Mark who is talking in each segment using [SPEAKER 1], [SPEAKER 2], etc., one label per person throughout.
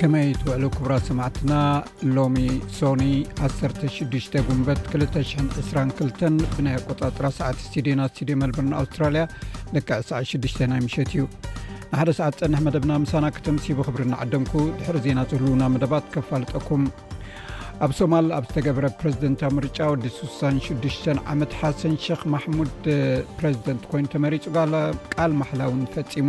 [SPEAKER 1] ከመይ ትውዕሉ ክቡራት ሰማዕትና ሎሚ ሶኒ 16 ጉንበት 222 ብናይ ኣቆፃፅራ ሰዓት ስቱድዮና ስቱድዮ መልበርን ኣውስትራልያ ልክዕ ሰዓት 6ዱሽ ናይ ምሸት እዩ ንሓደ ሰዓት ፀንሕ መደብና ምሳና ክተምሲቡ ክብሪ እናዓደምኩ ድሕሪ ዜና ዝህልውና መደባት ከፋልጠኩም ኣብ ሶማል ኣብ ዝተገብረ ፕረዚደንታ ምርጫ ወዲ 66ዱሽ ዓመት ሓሰን ሸክ ማሕሙድ ፕረዚደንት ኮይኑ ተመሪፁ ቃል ማሓላውን ፈፂሙ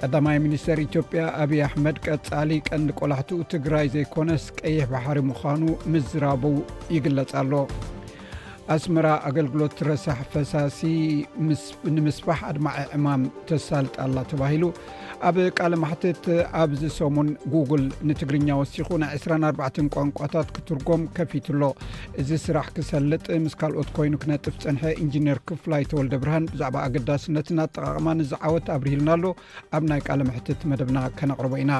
[SPEAKER 1] ቀዳማይ ሚኒስተር ኢትዮጵያ ኣብዪ ኣሕመድ ቀጻሊ ቀንዲ ቆላሕትኡ ትግራይ ዘይኮነስ ቀይሕ ባሕሪ ምዃኑ ምዝራቡ ይግለጽ ኣሎ ኣስመራ ኣገልግሎት ረሳሕ ፈሳሲ ንምስፋሕ ኣድማዒ ዕማም ተሳልጣላ ተባሂሉ ኣብ ቃል ማሕትት ኣብዚ ሰሙን ጉግል ንትግርኛ ወሲኹ ናይ 24 ቋንቋታት ክትርጎም ከፊቱ ኣሎ እዚ ስራሕ ክሰልጥ ምስ ካልኦት ኮይኑ ክነጥፍ ፀንሐ ኢንጂነር ክፍላይ ተወልደ ብርሃን ብዛዕባ ኣገዳስነትን ኣጠቓቕማን እዝዓወት ኣብርሂልና ኣሎ ኣብ ናይ ቃል ምሕትት መደብና ከነቕርቦ ኢና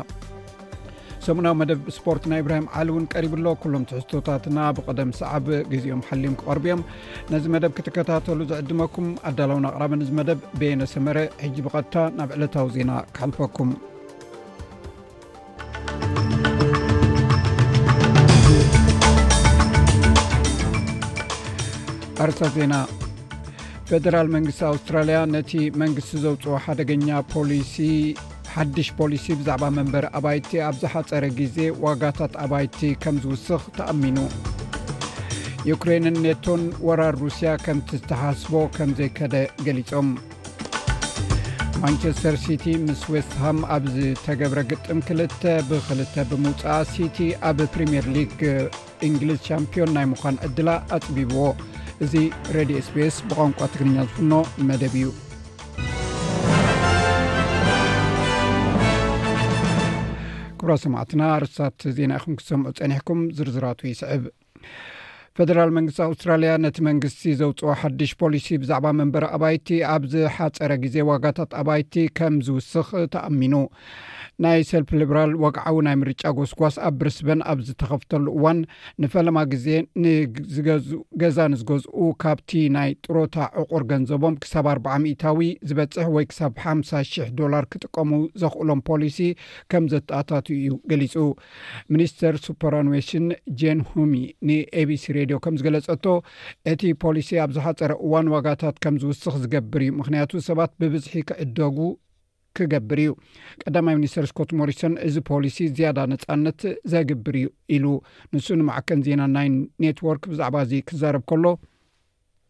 [SPEAKER 1] ሰሙናዊ መደብ ስፖርት ናይ እብራሂም ዓሊ እውን ቀሪብ ኣሎ ኩሎም ትሕዝቶታትና ብቐደም ሰዓብ ግዜኦም ሓልዮም ክቐርቡ እዮም ነዚ መደብ ክትከታተሉ ዝዕድመኩም ኣዳላውን ኣቕራበን እዚ መደብ ቤየነሰመረ ሕጂ ብቐጥታ ናብ ዕለታዊ ዜና ክሕልፈኩም ኣርሰት ዜና ፌደራል መንግስቲ ኣውስትራልያ ነቲ መንግስቲ ዘውፅኦ ሓደገኛ ፖሊሲ ሓድሽ ፖሊሲ ብዛዕባ መንበሪ ኣባይቲ ኣብ ዝሓፀረ ግዜ ዋጋታት ኣባይቲ ከም ዝውስኽ ተኣሚኑ ዩክሬንን ኔቶን ወራር ሩስያ ከምቲ ዝተሓስቦ ከም ዘይከደ ገሊፆም ማንቸስተር ሲቲ ምስ ዌስትሃም ኣብ ዝተገብረ ግጥም ክልተ ብክልተ ብምውፅኣ ሲቲ ኣብ ፕሪምየር ሊግ እንግሊዝ ቻምፒዮን ናይ ምዃን ዕድላ ኣፅቢብዎ እዚ ሬድዮ ስፔስ ብቋንቋ ትግርኛ ዝፍኖ መደብ እዩ ክብራ ሰማዕትና ርስታት ዜና ይኹም ክሰምዑ ፀኒሕኩም ዝርዝራቱ ይስዕብ ፈደራል መንግስቲ ኣውስትራልያ ነቲ መንግስቲ ዘውፅኦ ሓድሽ ፖሊሲ ብዛዕባ መንበሪ ኣባይቲ ኣብ ዝሓፀረ ግዜ ዋጋታት ኣባይቲ ከም ዝውስኽ ተኣሚኑ ናይ ሰልፊ ሊብራል ወግዓዊ ናይ ምርጫ ጎስጓስ ኣብ ብሪስበን ኣብ ዝተኸፍተሉ እዋን ንፈለማ ግዜ ንዝገዝ ገዛ ንዝገዝኡ ካብቲ ናይ ጥሮታ ዕቑር ገንዘቦም ክሳብ ኣርዓ ሚታዊ ዝበፅሕ ወይ ክሳብ ሓምሳ ሽሕ ዶላር ክጥቀሙ ዘኽእሎም ፖሊሲ ከም ዘተኣታትኡ እዩ ገሊፁ ሚኒስተር ሱፐራንዌሽን ጄን ሁሚ ንኤቢሲ ሬድዮ ከም ዝገለጸቶ እቲ ፖሊሲ ኣብ ዝሓፀረ እዋን ዋጋታት ከም ዝውስኽ ዝገብር እዩ ምክንያቱ ሰባት ብብዝሒ ክዕደጉ ክገብር እዩ ቀዳማይ ሚኒስተር ስኮት ሞሪሶን እዚ ፖሊሲ ዝያዳ ነፃነት ዘግብር እዩ ኢሉ ንሱ ንማዕከን ዜና ናይ ኔትወርክ ብዛዕባ እዚ ክዛረብ ከሎ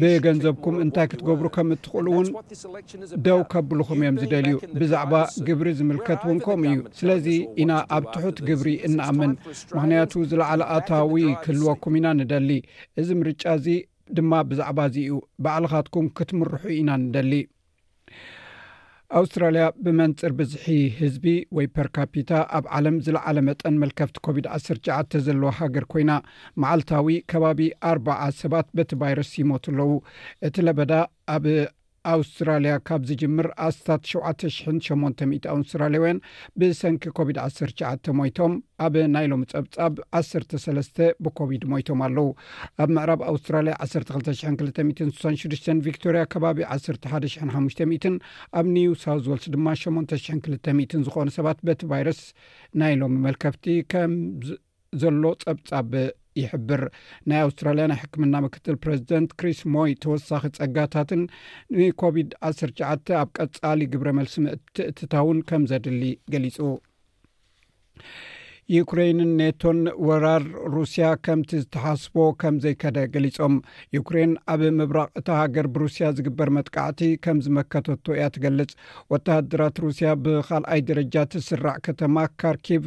[SPEAKER 1] ብገንዘብኩም እንታይ ክትገብሩ ከም እትኽእሉ እውን ደው ከብልኹም እዮም ዝደልዩ። ብዛዕባ ግብሪ ዝምልከት እውን ከምኡ እዩ። ስለዚ ኢና ኣብ ትሑት ግብሪ እንኣምን፣ ምኽንያቱ ዝለዓለ ኣታዊ ክህልወኩም ኢና ንደሊ። እዚ ምርጫ እዚ ድማ ብዛዕባ እዚ እዩ፣ ባዕልኻትኩም ክትምርሑ ኢና ንደሊ። ኣውስትራልያ ብመንፅር ብዝሒ ህዝቢ ወይ ፐርካፒታ ኣብ ዓለም ዝለዓለ መጠን መልከፍቲ ኮቪድ 19 ዘለዋ ሃገር ኮይና መዓልታዊ ከባቢ ኣርዓ ሰባት በቲ ቫይረስ ይሞቱ ኣለዉ እቲ ለበዳ ኣብ ኣውስትራልያ ካብ ዝጅምር ኣስታት 7ሸ8 ኣውስትራልያውያን ብሰንኪ ኮቪድ ዓሰርተ ትሽዓተ ሞይቶም ኣብ ናይ ሎሚ ጸብጻብ ዓሰርተ ሰለስተ ብኮቪድ ሞይቶም ኣለዉ። ኣብ ምዕራብ ኣውስትራልያ ዓሰርተ ክልተ ሽሕን ክልተ ሚእትን ስሳን ሽዱሽተን ቪክቶርያ ከባቢ ዓሰርተ ሓደ ሽሕን ሓሙሽተ ሚእትን ኣብ ኒው ሳውዝ ወልስ ድማ ሸሞንተ ሽሕን ክልተ ሚእትን ዝኾኑ ሰባት በቲ ቫይረስ ናይ ሎሚ መልከፍቲ ከም ዘሎ ጸብጻብ ይሕብር ናይ ኣውስትራልያ ናይ ሕክምና ምክትል ፕረዚደንት ክሪስ ሞይ ተወሳኺ ጸጋታትን ንኮቪድ 19 ኣብ ቀጻሊ ግብረ መልሲ ምእትእትታውን ከም ዘድሊ ገሊጹ ዩክሬንን ኔቶን ወራር ሩስያ ከምቲ ዝተሓስቦ ከም ዘይከደ ገሊጾም ዩክሬን ኣብ ምብራቕ እታ ሃገር ብሩስያ ዝግበር መጥቃዕቲ ከም ዝመከተቶ እያ ትገልጽ ወተሃደራት ሩስያ ብካልኣይ ደረጃ ትስራዕ ከተማ ካርኪቭ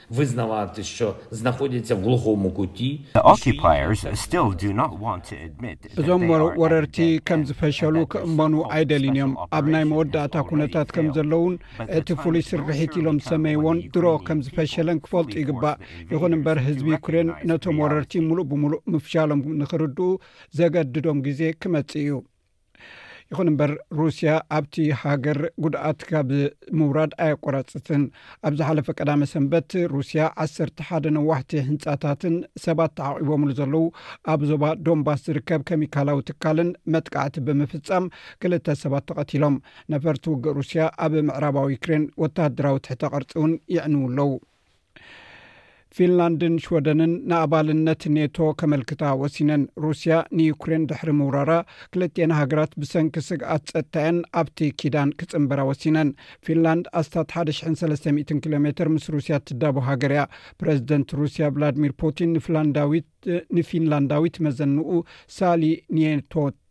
[SPEAKER 1] እዞም ወረርቲ ከም ዝፈሸሉ ክእመኑ ኣይደልዩን እዮም ኣብ ናይ መወዳእታ ኩነታት ከም ዘለዉን እቲ ፍሉይ ስርሒት ኢሎም ዝሰመይዎን ድሮ ከም ዝፈሸለን ክፈልጡ ይግባእ ይኹን እምበር ህዝቢ ዩክሬን ነቶም ወረርቲ ሙሉእ ብምሉእ ምፍሻሎም ንክርድኡ ዘገድዶም ግዜ ክመፅእ እዩ ይኹን እምበር ሩስያ ኣብቲ ሃገር ጉድኣት ካብ ምውራድ ኣየቆራፅትን ኣብ ዝሓለፈ ቀዳመ ሰንበት ሩስያ ዓሰርተ ሓደ ነዋሕቲ ህንፃታትን ሰባት ተዓቂቦምሉ ዘለዉ ኣብ ዞባ ዶንባስ ዝርከብ ከሚካላዊ ትካልን መጥቃዕቲ ብምፍፃም ክልተ ሰባት ተቐቲሎም ነፈርቲ ውግእ ሩስያ ኣብ ምዕራባዊ ዩክሬን ወተሃደራዊ ትሕተ ቅርፂ እውን ይዕንው ኣለዉ ፊንላንድን ሽወደንን ንኣባልነት ኔቶ ከመልክታ ወሲነን ሩስያ ንዩክሬን ድሕሪ ምውራራ ክልትኤን ሃገራት ብሰንኪ ስግኣት ጸጥታየን ኣብቲ ኪዳን ክጽንበራ ወሲነን ፊንላንድ ኣስታት 1300 ኪሎ ሜትር ምስ ሩስያ ትዳቦ ሃገር እያ ፕረዚደንት ሩስያ ቭላድሚር ፑቲን ንፊንላንዳዊት መዘንኡ ሳሊ ኔቶ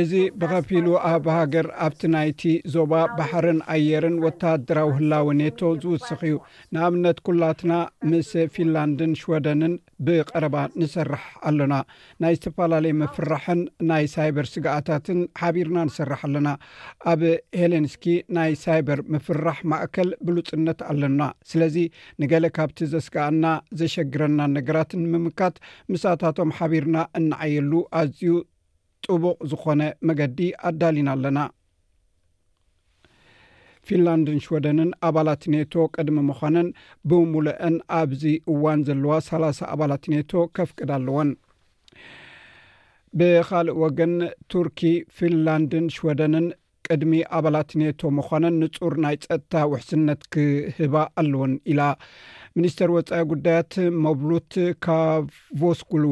[SPEAKER 1] እዚ ብኸፊሉ ኣብ ሃገር ኣብቲ ናይቲ ዞባ ባሕርን ኣየርን ወተሃደራዊ ህላወ ኔቶ ዝውስኽ እዩ። ንኣብነት ኩላትና ምስ ፊንላንድን ሽወደንን ብቐረባ ንሰርሕ ኣሎና። ናይ ዝተፈላለየ ምፍርራሕን ናይ ሳይበር ስግኣታትን ሓቢርና ንሰርሕ ኣለና። ኣብ ሄሌንስኪ ናይ ሳይበር ምፍርራሕ ማእከል ብሉጽነት ኣሎና። ስለዚ ንገለ ካብቲ ዘስግኣና ዘሸግረናን ነገራት ንምምካት ምሳታቶም ሓቢርና እንዓየሉ ኣዝዩ ጥቡቕ ዝኾነ መገዲ ኣዳሊና ኣለና። ፊንላንድን ሽወደንን ኣባላት ኔቶ ቅድሚ ምዃነን ብሙሉኤን ኣብዚ እዋን ዘለዋ ሰላሳ ኣባላት ኔቶ ከፍቅዳ ኣለወን። ብኻልእ ወገን ቱርኪ፣ ፊንላንድን ሽወደንን ቅድሚ ኣባላት ኔቶ ምዃነን ንጹር ናይ ጸጥታ ውሕስነት ክህባ ኣለወን ኢላ ሚኒስተር ወጻኢ ጉዳያት መብሉት ካቮስኩሉ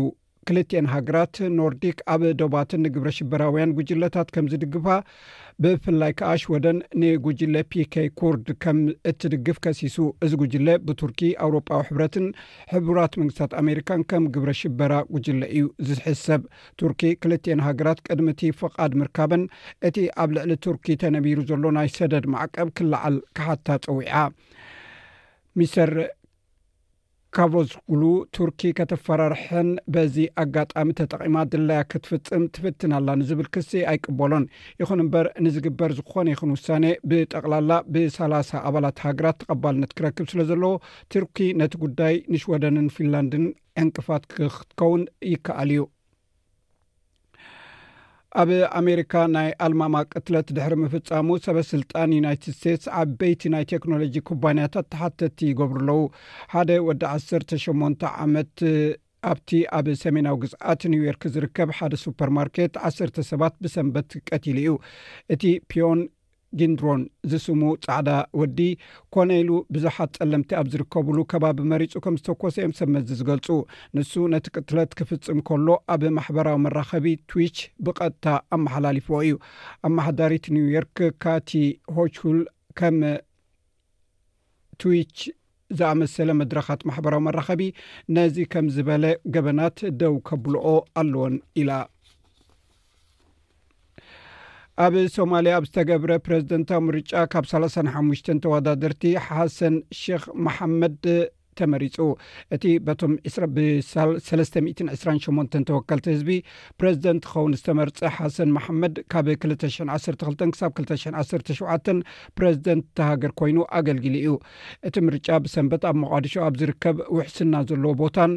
[SPEAKER 1] ክልቲኤን ሃገራት ኖርዲክ ኣብ ዶባትን ንግብረ ሽበራውያን ጉጅለታት ከም ዝድግፋ ብፍላይ ከኣ ሽወደን ንጉጅለ ፒኬይ ኩርድ ከም እትድግፍ ከሲሱ እዚ ጉጅለ ብቱርኪ ኣውሮጳዊ ሕብረትን ሕቡራት መንግስታት ኣሜሪካን ከም ግብረ ሽበራ ጉጅለ እዩ ዝሕሰብ ቱርኪ ክልቲኤን ሃገራት ቅድሚ እቲ ፍቓድ ምርካበን እቲ ኣብ ልዕሊ ቱርኪ ተነቢሩ ዘሎ ናይ ሰደድ ማዕቀብ ክለዓል ክሓታ ፀዊዓ ሚስተር ካቮዝግሉ ቱርኪ ከተፈራርሐን በዚ ኣጋጣሚ ተጠቒማ ድላያ ክትፍጽም ትፍትን ኣላ ንዝብል ክሲ ኣይቅበሎን። ይኹን እምበር ንዝግበር ዝኾነ ይኹን ውሳኔ ብጠቕላላ ብሳላሳ ኣባላት ሃገራት ተቐባልነት ክረክብ ስለ ዘለዎ ቱርኪ ነቲ ጉዳይ ንሽወደንን ፊንላንድን ዕንቅፋት ክትከውን ይከኣል እዩ። ኣብ ኣሜሪካ ናይ ኣልማማ ቅትለት ድሕሪ ምፍፃሙ ሰበ ስልጣን ዩናይትድ ስቴትስ ዓበይቲ ናይ ቴክኖሎጂ ኩባንያታት ተሓተቲ ይገብሩ ኣለዉ ሓደ ወዲ ዓሰርተ ሸሞንተ ዓመት ኣብቲ ኣብ ሰሜናዊ ግዝኣት ኒውዮርክ ዝርከብ ሓደ ሱፐርማርኬት ዓሰርተ ሰባት ብሰንበት ቀቲሉ እዩ እቲ ፒዮን ጊንድሮን ዝስሙ ጻዕዳ ወዲ፣ ኮነ ኢሉ ብዙሓት ጸለምቲ ኣብ ዝርከቡሉ ከባቢ መሪጹ ከም ዝተኮሰ እዮም ሰብ መዚ ዝገልጹ። ንሱ ነቲ ቅትለት ክፍጽም ከሎ ኣብ ማሕበራዊ መራኸቢ ትዊች ብቐጥታ ኣመሓላሊፍዎ እዩ። ኣመሓዳሪት ኒውዮርክ ካቲ ሆቹል ከም። ትዊች ዝኣመሰለ መድረኻት ማሕበራዊ መራኸቢ ነዚ ከም ዝበለ ገበናት ደው ከብልኦ ኣለዎን ኢላ። ኣብ ሶማልያ ኣብ ዝተገብረ ፕረዚደንታዊ ምርጫ ካብ 35 ተወዳደርቲ ሓሰን ሼክ መሓመድ ተመሪጹ። እቲ በቶም ብሳል ሰለስተ ሚእትን ዕስራን ሸሞንተን ተወከልቲ ህዝቢ ፕረዚደንት ክኸውን ዝተመርጸ ሓሰን መሓመድ ካብ ክልተ ሽሕን ዓሰርተ ክልተን ክሳብ ክልተ ሽሕን ዓሰርተ ሸውዓተን ፕረዚደንት እታ ሃገር ኮይኑ ኣገልጊሉ እዩ። እቲ ምርጫ ብሰንበት ኣብ ሞቓድሾ ኣብ ዝርከብ ውሕስና ዘለዎ ቦታን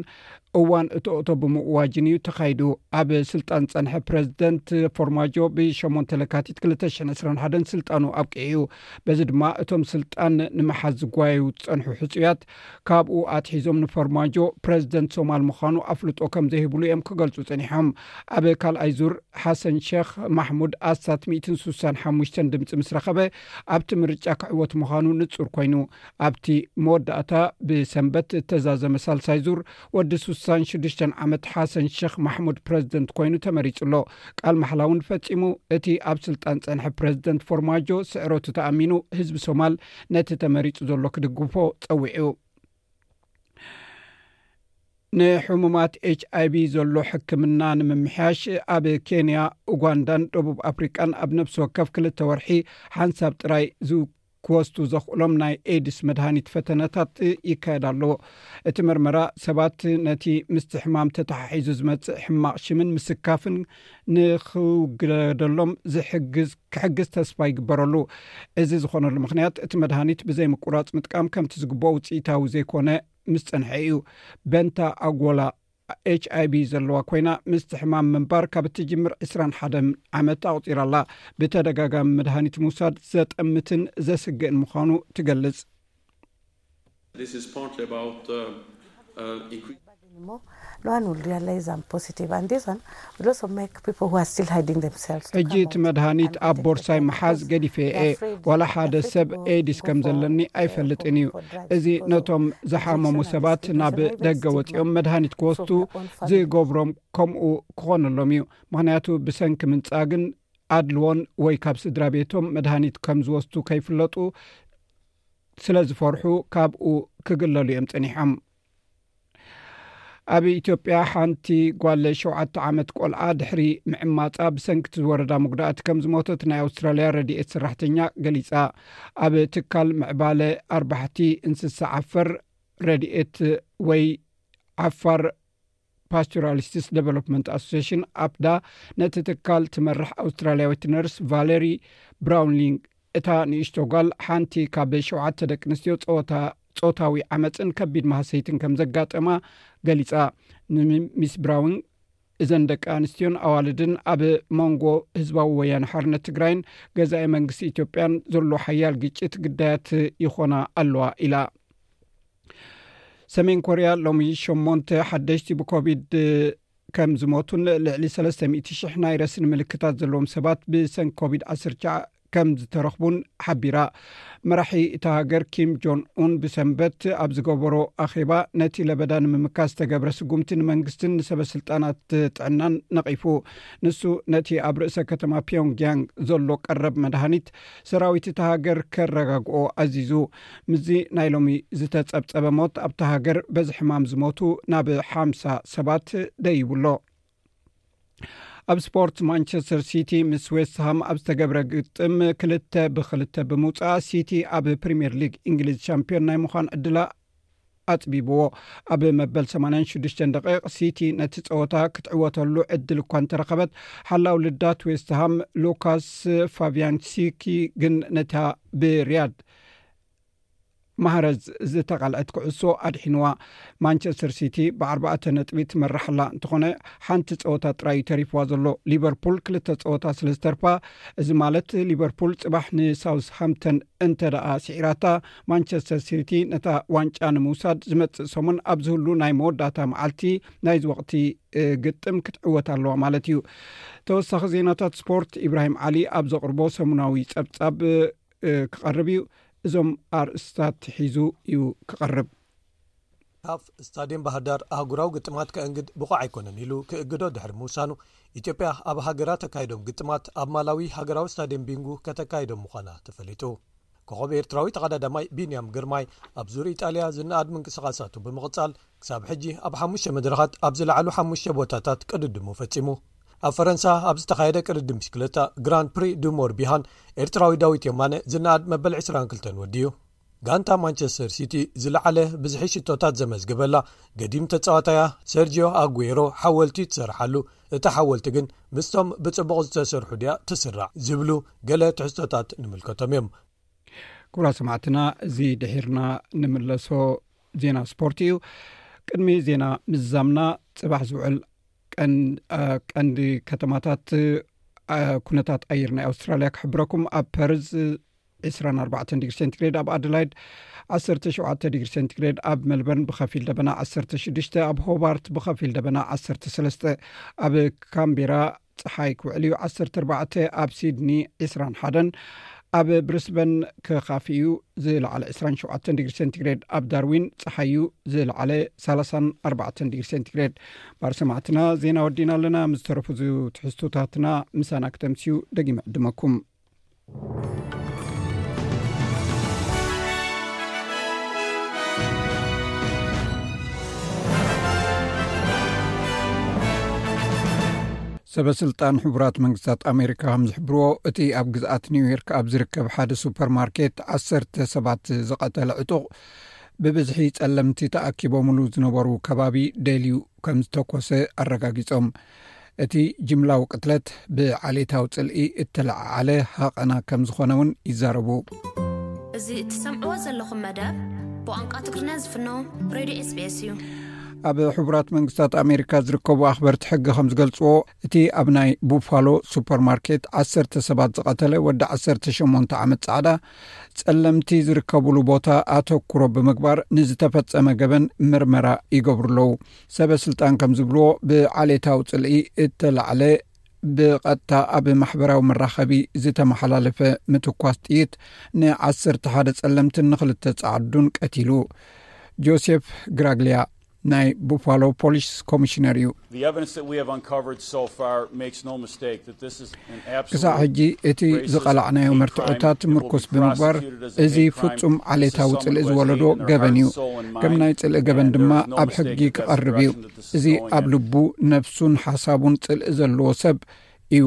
[SPEAKER 1] እዋን እቶእቶ ብምእዋጅን እዩ ተኻይዱ። ኣብ ስልጣን ዝጸንሐ ፕረዚደንት ፎርማጆ ብሸሞንተ ለካቲት ክልተ ሽሕን ዕስራን ሓደን ስልጣኑ ኣብቂዑ እዩ። በዚ ድማ እቶም ስልጣን ንምሓዝ ዝጓየዩ ዝፀንሑ ሕፁያት ካብኡ ኣትሒዞም ንፎርማጆ ፕረዚደንት ሶማል ምዃኑ ኣፍልጦ ከምዘይህብሉ እዮም ክገልፁ ፀኒሖም። ኣብ ካልኣይ ዙር ሓሰን ሸኽ ማሕሙድ ኣስታት ሚእትን ስሳን ሓሙሽተን ድምፂ ምስ ረኸበ ኣብቲ ምርጫ ክዕወት ምዃኑ ንፁር ኮይኑ። ኣብቲ መወዳእታ ብሰንበት እተዛዘመ ሳልሳይ ዙር ወዲ ስሳን ሽዱሽተን ዓመት ሓሰን ሸኽ ማሕሙድ ፕረዚደንት ኮይኑ ተመሪጹ ኣሎ። ቃል ማሕላ እውን ፈጺሙ። እቲ ኣብ ስልጣን ዝጸንሐ ፕረዚደንት ፎርማጆ ስዕረቱ ተኣሚኑ ህዝቢ ሶማል ነቲ ተመሪጹ ዘሎ ክድግፎ ጸዊዑ። ንሕሙማት ኤች ኣይቪ ዘሎ ሕክምና ንምምሕያሽ ኣብ ኬንያ ኡጓንዳን ደቡብ ኣፍሪቃን ኣብ ነብሲ ወከፍ ክልተ ወርሒ ሓንሳብ ጥራይ ክወስዱ ዘኽእሎም ናይ ኤድስ መድሃኒት ፈተነታት ይካየድ ኣለዎ። እቲ መርመራ ሰባት ነቲ ምስቲ ሕማም ተተሓሒዙ ዝመጽእ ሕማቕ ሽምን ምስካፍን ንኽውገደሎም ዝሕግዝ ክሕግዝ ተስፋ ይግበረሉ። እዚ ዝኾነሉ ምኽንያት እቲ መድሃኒት ብዘይ ምቁራጽ ምጥቃም ከምቲ ዝግብኦ ውጽኢታዊ ዘይኮነ ምስ ጸንሐ እዩ። በንታ ኣጎላ ኤች ኣይቪ ዘለዋ ኮይና ምስቲ ሕማም ምንባር ካብ እትጅምር ዕስራን ሓደን ዓመት ኣቑፂራ ኣላ። ብተደጋጋሚ መድሃኒት ምውሳድ ዘጠምትን ዘስግእን ምዃኑ ትገልፅ። Loan will realize I'm positive and this one ሕጂ እቲ መድሃኒት ኣብ ቦርሳይ ምሓዝ ገዲፈዮ እየ። ዋላ ሓደ ሰብ ኤይድስ ከም ዘለኒ ኣይፈልጥን እዩ። እዚ ነቶም ዝሓመሙ ሰባት ናብ ደገ ወጺኦም መድሃኒት ክወስዱ ዝገብሮም ከምኡ ክኾነሎም እዩ። ምኽንያቱ ብሰንኪ ምንጻግን ኣድልዎን ወይ ካብ ስድራ ቤቶም መድሃኒት ከም ዝወስዱ ከይፍለጡ ስለ ዝፈርሑ ካብኡ ክግለሉ እዮም ጸኒሖም። ኣብ ኢትዮጵያ ሓንቲ ጓለ ሸውዓተ ዓመት ቆልዓ ድሕሪ ምዕማፃ ብሰንኪቲ ዝወረዳ መጉዳእቲ ከም ዝሞተት ናይ ኣውስትራልያ ረድኤት ሰራሕተኛ ገሊፃ ኣብ ትካል ምዕባለ ኣርባሕቲ እንስሳ ዓፈር ረድኤት ወይ ዓፋር ፓስቶራሊስትስ ደቨሎፕመንት ኣሶሴሽን ኣፕዳ ነቲ ትካል ትመርሕ ኣውስትራልያዊት ነርስ ቫለሪ ብራውንሊንግ እታ ንእሽቶ ጓል ሓንቲ ካብ ሸውዓተ ደቂ ኣንስትዮ ፀወታ ፆታዊ ዓመፅን ከቢድ ማህሰይትን ከም ዘጋጠማ ገሊፃ ንሚስ ብራውን እዘን ደቂ ኣንስትዮን ኣዋልድን ኣብ መንጎ ህዝባዊ ወያነ ሓርነት ትግራይን ገዛኢ መንግስቲ ኢትዮጵያን ዘሎ ሓያል ግጭት ግዳያት ይኾና ኣለዋ ኢላ ሰሜን ኮርያ ሎሚ ሸሞንተ ሓደሽቲ ብኮቪድ ከም ዝሞቱን ልዕሊ 300 ናይ ረስኒ ምልክታት ዘለዎም ሰባት ብሰን ኮቪድ-19 ከም ዝተረኽቡን ሓቢራ መራሒ እቲ ሃገር ኪም ጆን ኡን ብሰንበት ኣብ ዝገበሮ ኣኼባ ነቲ ለበዳ ንምምካስ ዝተገብረ ስጉምቲ ንመንግስትን ንሰበ ስልጣናት ጥዕናን ነቒፉ ንሱ ነቲ ኣብ ርእሰ ከተማ ፒዮንግያንግ ዘሎ ቀረብ መድሃኒት ሰራዊት እቲ ሃገር ከረጋግኦ ኣዚዙ ምስዚ ናይ ሎሚ ዝተጸብጸበ ሞት ኣብታ ሃገር በዚ ሕማም ዝሞቱ ናብ ሓምሳ ሰባት ደይቡ ኣሎ። ኣብ ስፖርት ማንቸስተር ሲቲ ምስ ዌስትሃም ኣብ ዝተገብረ ግጥም ክልተ ብክልተ ብምውፃእ ሲቲ ኣብ ፕሪምየር ሊግ እንግሊዝ ሻምፒዮን ናይ ምዃን ዕድላ ኣጽቢብዎ። ኣብ መበል ሰማንያን ሽዱሽተን ደቒቕ ሲቲ ነቲ ጸወታ ክትዕወተሉ ዕድል እኳ እንተረኸበት፣ ሓላው ልዳት ዌስትሃም ሉካስ ፋቭያንቺኪ ግን ነታ ብሪያድ ማህረዝ ዝተቓልዐት ኩዕሶ ኣድሒንዋ። ማንቸስተር ሲቲ ብኣርባዕተ ነጥቢ ትመርሕ ኣላ፣ እንተኾነ ሓንቲ ጸወታ ጥራይ እዩ ተሪፍዋ ዘሎ። ሊቨርፑል ክልተ ጸወታ ስለ ዝተርፋ፣ እዚ ማለት ሊቨርፑል ጽባሕ ንሳውዝሃምፕተን እንተደኣ ስዒራታ፣ ማንቸስተር ሲቲ ነታ ዋንጫ ንምውሳድ ዝመጽእ ሰሙን ኣብ ዝህሉ ናይ መወዳእታ መዓልቲ ናይዚ ወቕቲ ግጥም ክትዕወት ኣለዋ ማለት እዩ ተወሳኺ ዜናታት ስፖርት ኢብራሂም ዓሊ ኣብ ዘቕርቦ ሰሙናዊ ጸብጻብ ክቐርብ እዩ እዞም ኣርእስታት ሒዙ እዩ ክቐርብ
[SPEAKER 2] ካፍ ስታድየም ባህርዳር ኣህጉራዊ ግጥማት ከእንግድ ብቑዕ ኣይኮነን ኢሉ ክእግዶ ድሕሪ ምውሳኑ ኢትዮጵያ ኣብ ሃገራ ተካይዶም ግጥማት ኣብ ማላዊ ሃገራዊ ስታድየም ቢንጉ ከተካይዶም ምዃና ተፈሊጡ ኮኾብ ኤርትራዊ ተቐዳዳማይ ቢንያም ግርማይ ኣብ ዙር ኢጣልያ ዝነኣድ ምንቅስቓሳቱ ብምቕጻል ክሳብ ሕጂ ኣብ ሓሙሽተ መድረኻት ኣብ ዝለዓሉ ሓሙሽተ ቦታታት ቅድድሙ ፈጺሙ ኣብ ፈረንሳ ኣብ ዝተኻየደ ቅድድም ብሽክለታ ግራን ፕሪ ዱሞር ቢሃን ኤርትራዊ ዳዊት የማነ ዝነኣድ መበል 22 ወዲዩ ጋንታ ማንቸስተር ሲቲ ዝለዓለ ብዝሒ ሽቶታት ዘመዝግበላ ገዲም ተጻዋታያ ሰርጅዮ ኣጉዌሮ ሓወልቲ ትሰርሓሉ፣ እታ ሓወልቲ ግን ምስቶም ብጽቡቕ ዝተሰርሑ ድያ ትስራዕ ዝብሉ ገለ ትሕዝቶታት ንምልከቶም እዮም።
[SPEAKER 1] ክቡራት ሰማዕትና እዚ ድሒርና ንምለሶ ዜና ስፖርት እዩ። ቅድሚ ዜና ምዝዛምና ፅባሕ ዝውዕል ቀንዲ ከተማታት ኩነታት ኣየር ናይ ኣውስትራልያ ክሕብረኩም ኣብ ፐርዝ ዕስራን ኣርባዕተን ዲግሪ ሴንትግሬድ ኣብ ኣደላይድ ዓሰርተ ሸውዓተ ዲግሪ ሴንትግሬድ ኣብ መልበርን ብከፊል ደበና ዓሰርተ ሽዱሽተ ኣብ ሆባርት ብከፊል ደበና ዓሰርተ ሰለስተ ኣብ ካምቢራ ፀሓይ ክውዕል እዩ ዓሰርተ ኣርባዕተ ኣብ ሲድኒ ዕስራን ሓደን ኣብ ብሪስበን ክካፊ እዩ ዝለዓለ ዕስራን ሸውዓተ ዲግሪ ሴንትግሬድ ኣብ ዳርዊን ፀሓይ እዩ ዝለዓለ ሳላሳን ኣርባዕተ ዲግሪ ሴንትግሬድ ባር ሰማዕትና ዜና ወዲና ኣለና ምስ ዝተረፉ ዝትሕዝቶታትና ምሳና ክተምስዩ ደጊመ ዕድመኩም ሰበ ስልጣን ሕቡራት መንግስታት ኣሜሪካ ከም ዝሕብርዎ እቲ ኣብ ግዝኣት ኒውዮርክ ኣብ ዝርከብ ሓደ ሱፐር ማርኬት ዓሰርተ ሰባት ዝቐተለ ዕጡቕ ብብዝሒ ጸለምቲ ተኣኪቦምሉ ዝነበሩ ከባቢ ደልዩ ከም ዝተኮሰ ኣረጋጊፆም። እቲ ጅምላዊ ቅትለት ብዓሌታዊ ፅልኢ እተለዓዓለ ሃቐና ከም ዝኾነ እውን ይዛረቡ።
[SPEAKER 3] እዚ እትሰምዕዎ ዘለኹም መደብ ብቋንቋ ትግርኛ ዝፍኖ ሬድዮ ኤስቤስ እዩ።
[SPEAKER 1] ኣብ ሕቡራት መንግስታት ኣሜሪካ ዝርከቡ ኣኽበርቲ ሕጊ ከም ዝገልፅዎ እቲ ኣብ ናይ ቡፋሎ ሱፐር ማርኬት ዓሰርተ ሰባት ዝቐተለ ወዲ ዓሰርተ ሸሞንተ ዓመት ጻዕዳ ጸለምቲ ዝርከብሉ ቦታ ኣተኩሮ ብምግባር ንዝተፈጸመ ገበን ምርመራ ይገብሩ ኣለዉ። ሰበ ስልጣን ከም ዝብልዎ ብዓሌታዊ ጽልኢ እተላዕለ ብቐጥታ ኣብ ማሕበራዊ መራኸቢ ዝተመሓላለፈ ምትኳስ ጥይት ንዓሰርተ ሓደ ጸለምትን ንክልተ ጻዓዱን ቀቲሉ ጆሴፍ ግራግልያ ናይ ቡፋሎ ፖሊስ ኮሚሽነር እዩ ክሳዕ ሕጂ እቲ ዝቐላዕናዮ መርትዖታት ምርኩስ ብምግባር እዚ ፍፁም ዓሌታዊ ፅልኢ ዝወለዶ ገበን እዩ ከም ናይ ፅልኢ ገበን ድማ ኣብ ሕጊ ክቐርብ እዩ እዚ ኣብ ልቡ ነፍሱን ሓሳቡን ፅልኢ ዘለዎ ሰብ እዩ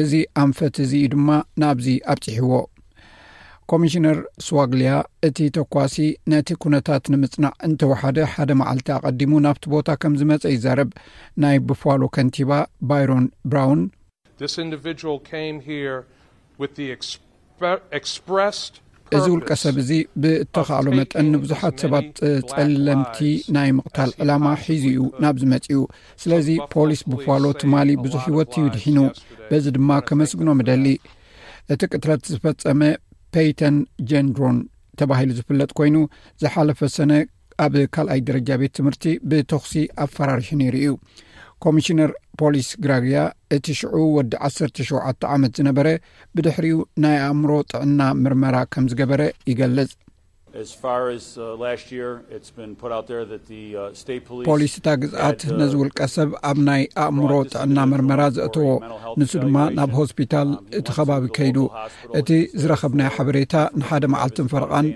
[SPEAKER 1] እዚ ኣንፈት እዚ እዩ ድማ ናብዚ ኣብፅሕዎ ኮሚሽነር ስዋግልያ እቲ ተኳሲ ነቲ ኩነታት ንምፅናዕ እንተወሓደ ሓደ መዓልቲ ኣቐዲሙ ናብቲ ቦታ ከም ዝመፀ ይዛረብ ናይ ብፋሎ ከንቲባ ባይሮን ብራውን እዚ ውልቀ ሰብ እዚ ብእተኻእሎ መጠን ንብዙሓት ሰባት ጸለምቲ ናይ ምቕታል ዕላማ ሒዙ እዩ ናብዚ መጺኡ ስለዚ ፖሊስ ብፋሎ ትማሊ ብዙሕ ህይወት እዩ ድሒኑ በዚ ድማ ከመስግኖም እደሊ እቲ ቅትረት ዝፈጸመ ፔይተን ጀንድሮን ተባሂሉ ዝፍለጥ ኮይኑ ዝሓለፈ ሰነ ኣብ ካልኣይ ደረጃ ቤት ትምህርቲ ብተኽሲ ኣፈራሪሑ ነይሩ እዩ ኮሚሽነር ፖሊስ ግራግያ እቲ ሽዑ ወዲ 1ሸተ ዓመት ዝነበረ ብድሕሪኡ ናይ ኣእምሮ ጥዕና ምርመራ ከም ዝገበረ ይገልጽ ፖሊስ እታ ግዝኣት ነዚ ውልቀ ሰብ ኣብ ናይ ኣእምሮ ጥዕና ምርመራ ዘእተዎ ንሱ ድማ ናብ ሆስፒታል እቲ ከባቢ ከይዱ እቲ ዝረኸብናዮ ሓበሬታ ንሓደ መዓልትን ፈረቓን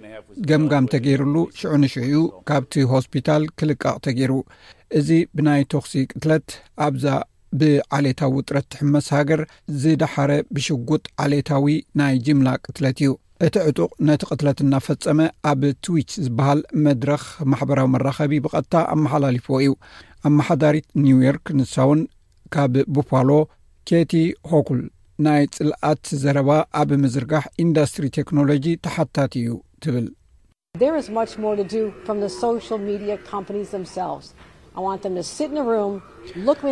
[SPEAKER 1] ገምጋም ተገይሩሉ ሽዑ ንሽዑ እዩ ካብቲ ሆስፒታል ክልቀቕ ተገይሩ እዚ ብናይ ቶክሲ ቅትለት ኣብዛ ብዓሌታዊ ውጥረት ትሕመስ ሃገር ዝደሓረ ብሽጉጥ ዓሌታዊ ናይ ጅምላ ቅትለት እዩ እቲ ዕጡቕ ነቲ ቅትለት እናፈፀመ ኣብ ትዊች ዝበሃል መድረኽ ማሕበራዊ መራኸቢ ብቐጥታ ኣመሓላሊፍዎ እዩ ኣመሓዳሪት ኒውዮርክ ንሳውን ካብ ቡፋሎ ኬቲ ሆኩል ናይ ፅልኣት ዘረባ ኣብ ምዝርጋሕ ኢንዳስትሪ ቴክኖሎጂ ተሓታቲ እዩ ትብል።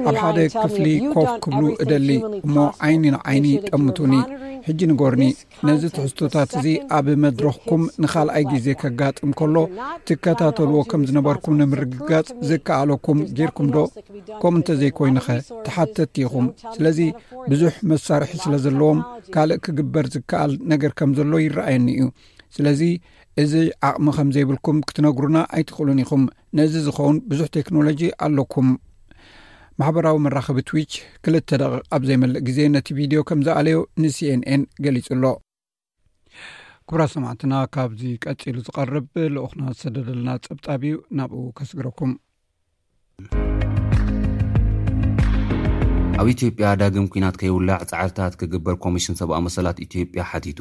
[SPEAKER 1] ኣብ ሓደ ክፍሊ ኮፍ ክብሉ እደሊ እሞ ዓይኒ ንዓይኒ ጠምቱኒ ሕጂ ንገሩኒ ነዚ ትሕዝቶታት እዚ ኣብ መድረኽኩም ንኻልኣይ ግዜ ከጋጥም ከሎ ትከታተልዎ ከም ዝነበርኩም ንምርግጋጽ ዝከኣለኩም ጌርኩም ዶ ከምኡ እንተዘይኮይኑኸ ተሓተቲ ኢኹም ስለዚ ብዙሕ መሳርሒ ስለ ዘለዎም ካልእ ክግበር ዝከኣል ነገር ከም ዘሎ ይረኣየኒ እዩ ስለዚ እዚ ዓቕሚ ከም ዘይብልኩም ክትነግሩና ኣይትኽእሉን ኢኹም ነዚ ዝኸውን ብዙሕ ቴክኖሎጂ ኣለኩም ማሕበራዊ መራኸቢ ትዊች ክልተ ደቂቕ ኣብ ዘይመልእ ግዜ ነቲ ቪድዮ ከም ዝኣለዮ ንሲኤንኤን ገሊጹ ኣሎ ክብራ ሰማዕትና ካብዚ ቀፂሉ ዝቐርብ ልኡኹና ዝሰደደልና ፀብፃብ እዩ ናብኡ ከስግረኩም
[SPEAKER 4] ኣብ ኢትዮጵያ ዳግም ኩናት ከይውላዕ ፃዕርታት ክግበር ኮሚሽን ሰብኣዊ መሰላት ኢትዮጵያ ሓቲቱ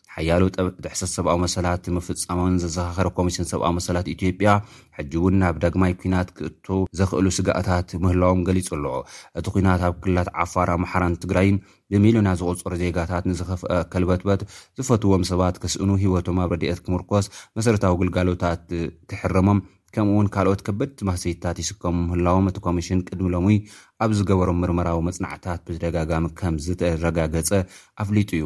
[SPEAKER 4] ሓያሎ ጠበቅቲ ጥሕሰት ሰብኣዊ መሰላት ምፍፃሞን ዘዘኻኸረ ኮሚሽን ሰብኣዊ መሰላት ኢትዮጵያ ሕጂ እውን ናብ ዳግማይ ኩናት ክእቶ ዘኽእሉ ስጋኣታት ምህላዎም ገሊፁ ኣሎ። እቲ ኩናት ኣብ ክልላት ዓፋር፣ ኣምሓራን ትግራይን ብሚልዮናት ዝቑፀሩ ዜጋታት ንዝኸፍኣ ከልበትበት፣ ዝፈትዎም ሰባት ክስእኑ፣ ህይወቶም ኣብ ረድኤት ክምርኮስ፣ መሰረታዊ ግልጋሎታት ክሕረሞም፣ ከምኡ'ውን ካልኦት ከበድቲ ማህሰይትታት ይስከሙ ምህላዎም እቲ ኮሚሽን ቅድሚ ሎሚ ኣብ ዝገበሮም ምርመራዊ መጽናዕትታት ብተደጋጋሚ ከም ዝተረጋገጸ ኣፍሊጡ እዩ።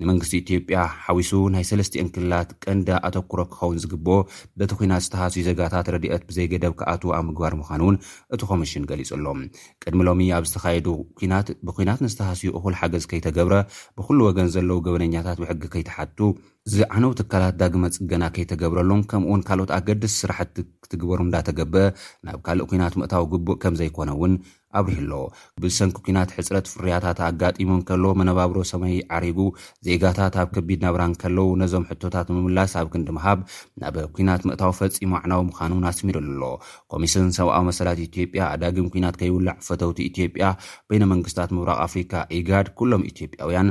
[SPEAKER 4] ንመንግስቲ ኢትዮጵያ ሓዊሱ ናይ ሰለስቲኤን ክልላት ቀንዲ ኣተኩሮ ክኸውን ዝግብኦ በቲ ኲናት ዝተሃስዩ ዜጋታት ረድኤት ብዘይገደብ ክኣትዉ ኣብ ምግባር ምዃኑ'ውን እቲ ኮሚሽን ገሊጹ ኣሎ። ቅድሚ ሎሚ ኣብ ዝተኻየዱ ኲናት ብኲናት ንዝተሃስዩ እኹል ሓገዝ ከይተገብረ፣ ብኹሉ ወገን ዘለዉ ገበነኛታት ብሕጊ ከይተሓቱ፣ ዝዓነው ትካላት ዳግመ ፅገና ከይተገብረሎም ከምኡ ውን ካልኦት ኣገደስቲ ስራሕቲ ክትግበሩ እንዳተገበ ናብ ካልእ ኲናት ምእታው ግቡእ ከምዘይኮነ ውን ኣብሪሁ ኣሎ። ብሰንኪ ኲናት ሕፅረት ፍርያታት ኣጋጢሙ እንከሎ መነባብሮ ሰማይ ዓሪጉ ዜጋታት ኣብ ከቢድ ናብራ እንከለው ነዞም ሕቶታት ንምምላስ ኣብ ክንዲ ምሃብ ናብ ኲናት ምእታው ፈፂሙ ኣዕናዊ ምዃኑ ውን ኣስሚርሉ ኣሎ። ኮሚስን ሰብኣዊ መሰላት ኢትዮጵያ ዳግም ኲናት ከይውላዕ ፈተውቲ ኢትዮጵያ፣ በይነ መንግስታት ምብራቕ ኣፍሪካ፣ ኢጋድ፣ ኩሎም ኢትዮጵያውያን፣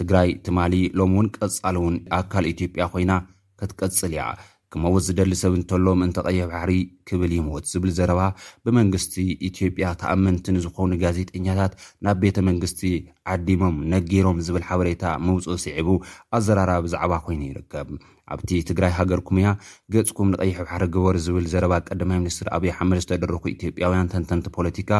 [SPEAKER 4] ትግራይ ትማሊ ሎሚ እውን ቀፃሊ እውን ኣካል ኢትዮጵያ ኮይና ክትቅፅል እያ። ክመውት ዝደሊ ሰብ እንተሎ ምእንተ ቀይሕ ባሕሪ ክብል ይሙት ዝብል ዘረባ ብመንግስቲ ኢትዮጵያ ተኣመንቲ ንዝኾኑ ጋዜጠኛታት ናብ ቤተ መንግስቲ ዓዲሞም ነጊሮም ዝብል ሓበሬታ ምውፅኡ ስዒቡ ኣዘራራቢ ብዛዕባ ኮይኑ ይርከብ። ኣብቲ ትግራይ ሃገርኩም እያ ገፅኩም ንቀይሕ ባሕሪ ግበሩ ዝብል ዘረባ ቀዳማይ ሚኒስትር ኣብይ ኣሕመድ ዝተደረኹ ኢትዮጵያውያን ተንተንቲ ፖለቲካ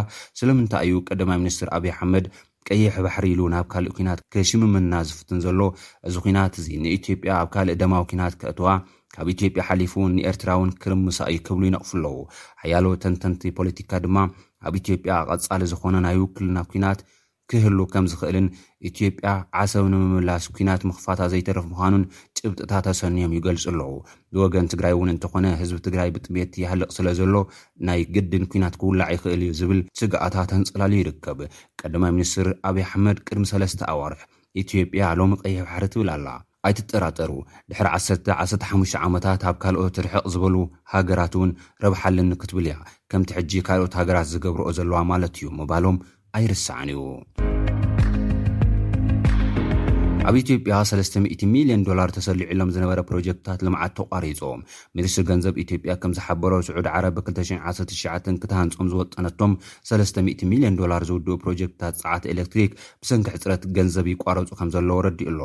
[SPEAKER 4] ስለምንታይ እዩ ቀዳማይ ሚኒስትር ኣብይ ኣሕመድ ቀይሕ ባሕሪ ኢሉ ናብ ካልእ ኲናት ከሽምመና ዝፍትን ዘሎ እዚ ኲናት እዚ ንኢትዮጵያ ኣብ ካልእ ደማዊ ኲናት ከእትዋ ካብ ኢትዮጵያ ሓሊፉ እውን ንኤርትራ እውን ክርምሳ እዩ ክብሉ ይነቕፉ ኣለዉ። ሓያሎ ተንተንቲ ፖለቲካ ድማ ኣብ ኢትዮጵያ ቀጻሊ ዝኾነ ናይ ውክልና ኲናት ክህሉ ከም ዝኽእልን ኢትዮጵያ ዓሰብ ንምምላስ ኲናት ምኽፋታ ዘይተርፍ ምዃኑን ጭብጥታት ኣሰንዮም ይገልጹ ኣለዉ። ብወገን ትግራይ እውን እንተኾነ ህዝቢ ትግራይ ብጥሜት ይሃልቕ ስለ ዘሎ ናይ ግድን ኲናት ክውላዕ ይኽእል እዩ ዝብል ስግኣታት ኣንጸላልዩ ይርከብ። ቀዳማይ ሚኒስትር ኣብይ ኣሕመድ ቅድሚ ሰለስተ ኣዋርሕ፣ ኢትዮጵያ ሎሚ ቀይሕ ባሕሪ ትብል ኣላ። ኣይትጠራጠሩ፣ ድሕሪ ዓሰርተ፣ ዓሰርተ ሓሙሽተ ዓመታት ኣብ ካልኦት ርሕቕ ዝበሉ ሃገራት'ውን ረብሓ ኣለኒ ክትብል እያ፣ ከምቲ ሕጂ ካልኦት ሃገራት ዝገብርኦ ዘለዋ ማለት እዩ ምባሎም ኣይርሳዕን እዩ። ኣብ ኢትዮጵያ ሰለስተ ሚእቲ ሚልዮን ዶላር ተሰሊዑሎም ዝነበረ ፕሮጀክትታት ልምዓት ተቋሪፁ። ሚኒስትሪ ገንዘብ ኢትዮጵያ ከም ዝሓበሮ ስዑዲ ዓረብ ብ ክልተ ሽሕ ዓሰርተ ትሽዓተ ክትሃንፆም ዝወጠነቶም ሰለስተ ሚእቲ ሚልዮን ዶላር ዝውድኡ ፕሮጀክትታት ፀዓት ኤሌክትሪክ ብሰንኪ ሕፅረት ገንዘብ ይቋረፁ ከም ዘለዉ ኣረዲኡ ኣሎ።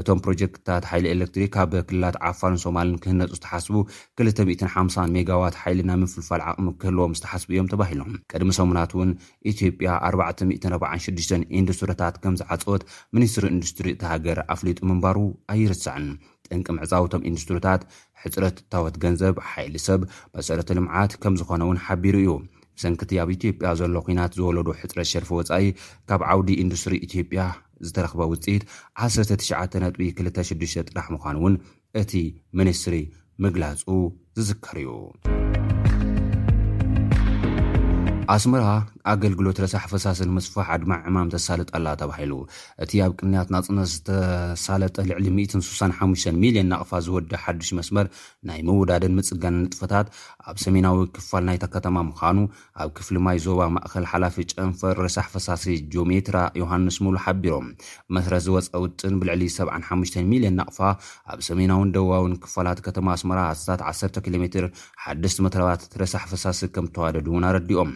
[SPEAKER 4] እቶም ፕሮጀክትታት ሓይሊ ኤሌክትሪክ ኣብ ክልላት ዓፋርን ሶማልን ክህነፁ ዝተሓስቡ ክልተ ሚእትን ሓምሳን ሜጋዋት ሓይሊ ናይ ምፍልፋል ዓቕሚ ክህልዎም ዝተሓስቡ እዮም ተባሂሎም። ቅድሚ ሰሙናት እውን ኢትዮጵያ ኣርባዕተ ሚእትን ኣርባዓን ሽዱሽተን ኢንዱስትሪታት ከምዝዓፀወት ሚኒስትሪ ኢንዱስትሪ እታ ሃገር ኣፍሊጡ ምንባሩ ኣይርሳዕን። ጠንቂ ምዕፃው እቶም ኢንዱስትሪታት ሕፅረት እታወት ገንዘብ፣ ሓይሊ ሰብ፣ መሰረተ ልምዓት ከምዝኾነ እውን ሓቢሩ እዩ። ብሰንኪ እቲ ኣብ ኢትዮጵያ ዘሎ ኲናት ዝወለዶ ሕፅረት ሸርፊ ወፃኢ ካብ ዓውዲ ኢንዱስትሪ ኢትዮጵያ ዝተረኽበ ውፅኢት ዓሰርተ ትሽዓተ ነጥቢ ክልተ ሽዱሽተ ጥራሕ ምዃኑ እውን እቲ ሚኒስትሪ ምግላፁ ዝዝከር እዩ። ኣስመራ ኣገልግሎት ረሳሕ ፈሳሲ ንምስፋሕ ኣድማዒ ዕማም ተሳልጥ ኣላ ተባሂሉ። እቲ ኣብ ቅንያት ናጽነት ዝተሳለጠ ልዕሊ ሚእትን ስሳን ሓሙሽተን ሚልዮን ናቕፋ ዝወድእ ሓድሽ መስመር ናይ ምውዳድን ምጽጋንን ንጥፈታት ኣብ ሰሜናዊ ክፋል ናይታ ከተማ ምዃኑ ኣብ ክፍሊ ማይ ዞባ ማእኸል ሓላፊ ጨንፈር ረሳሕ ፈሳሲ ጆሜትራ ዮሃንስ ሙሉ ሓቢሮም። መስረት ዝወፀ ውጥን ብልዕሊ ሰብዓን ሓሙሽተን ሚሊየን ናቕፋ ኣብ ሰሜናውን ደቡባውን ክፋላት ከተማ ኣስመራ ኣስታት ዓሰርተ ኪሎ ሜትር ሓደስቲ መትረባት ረሳሕ ፈሳሲ ከምተዋደዱ እውን ኣረዲኦም።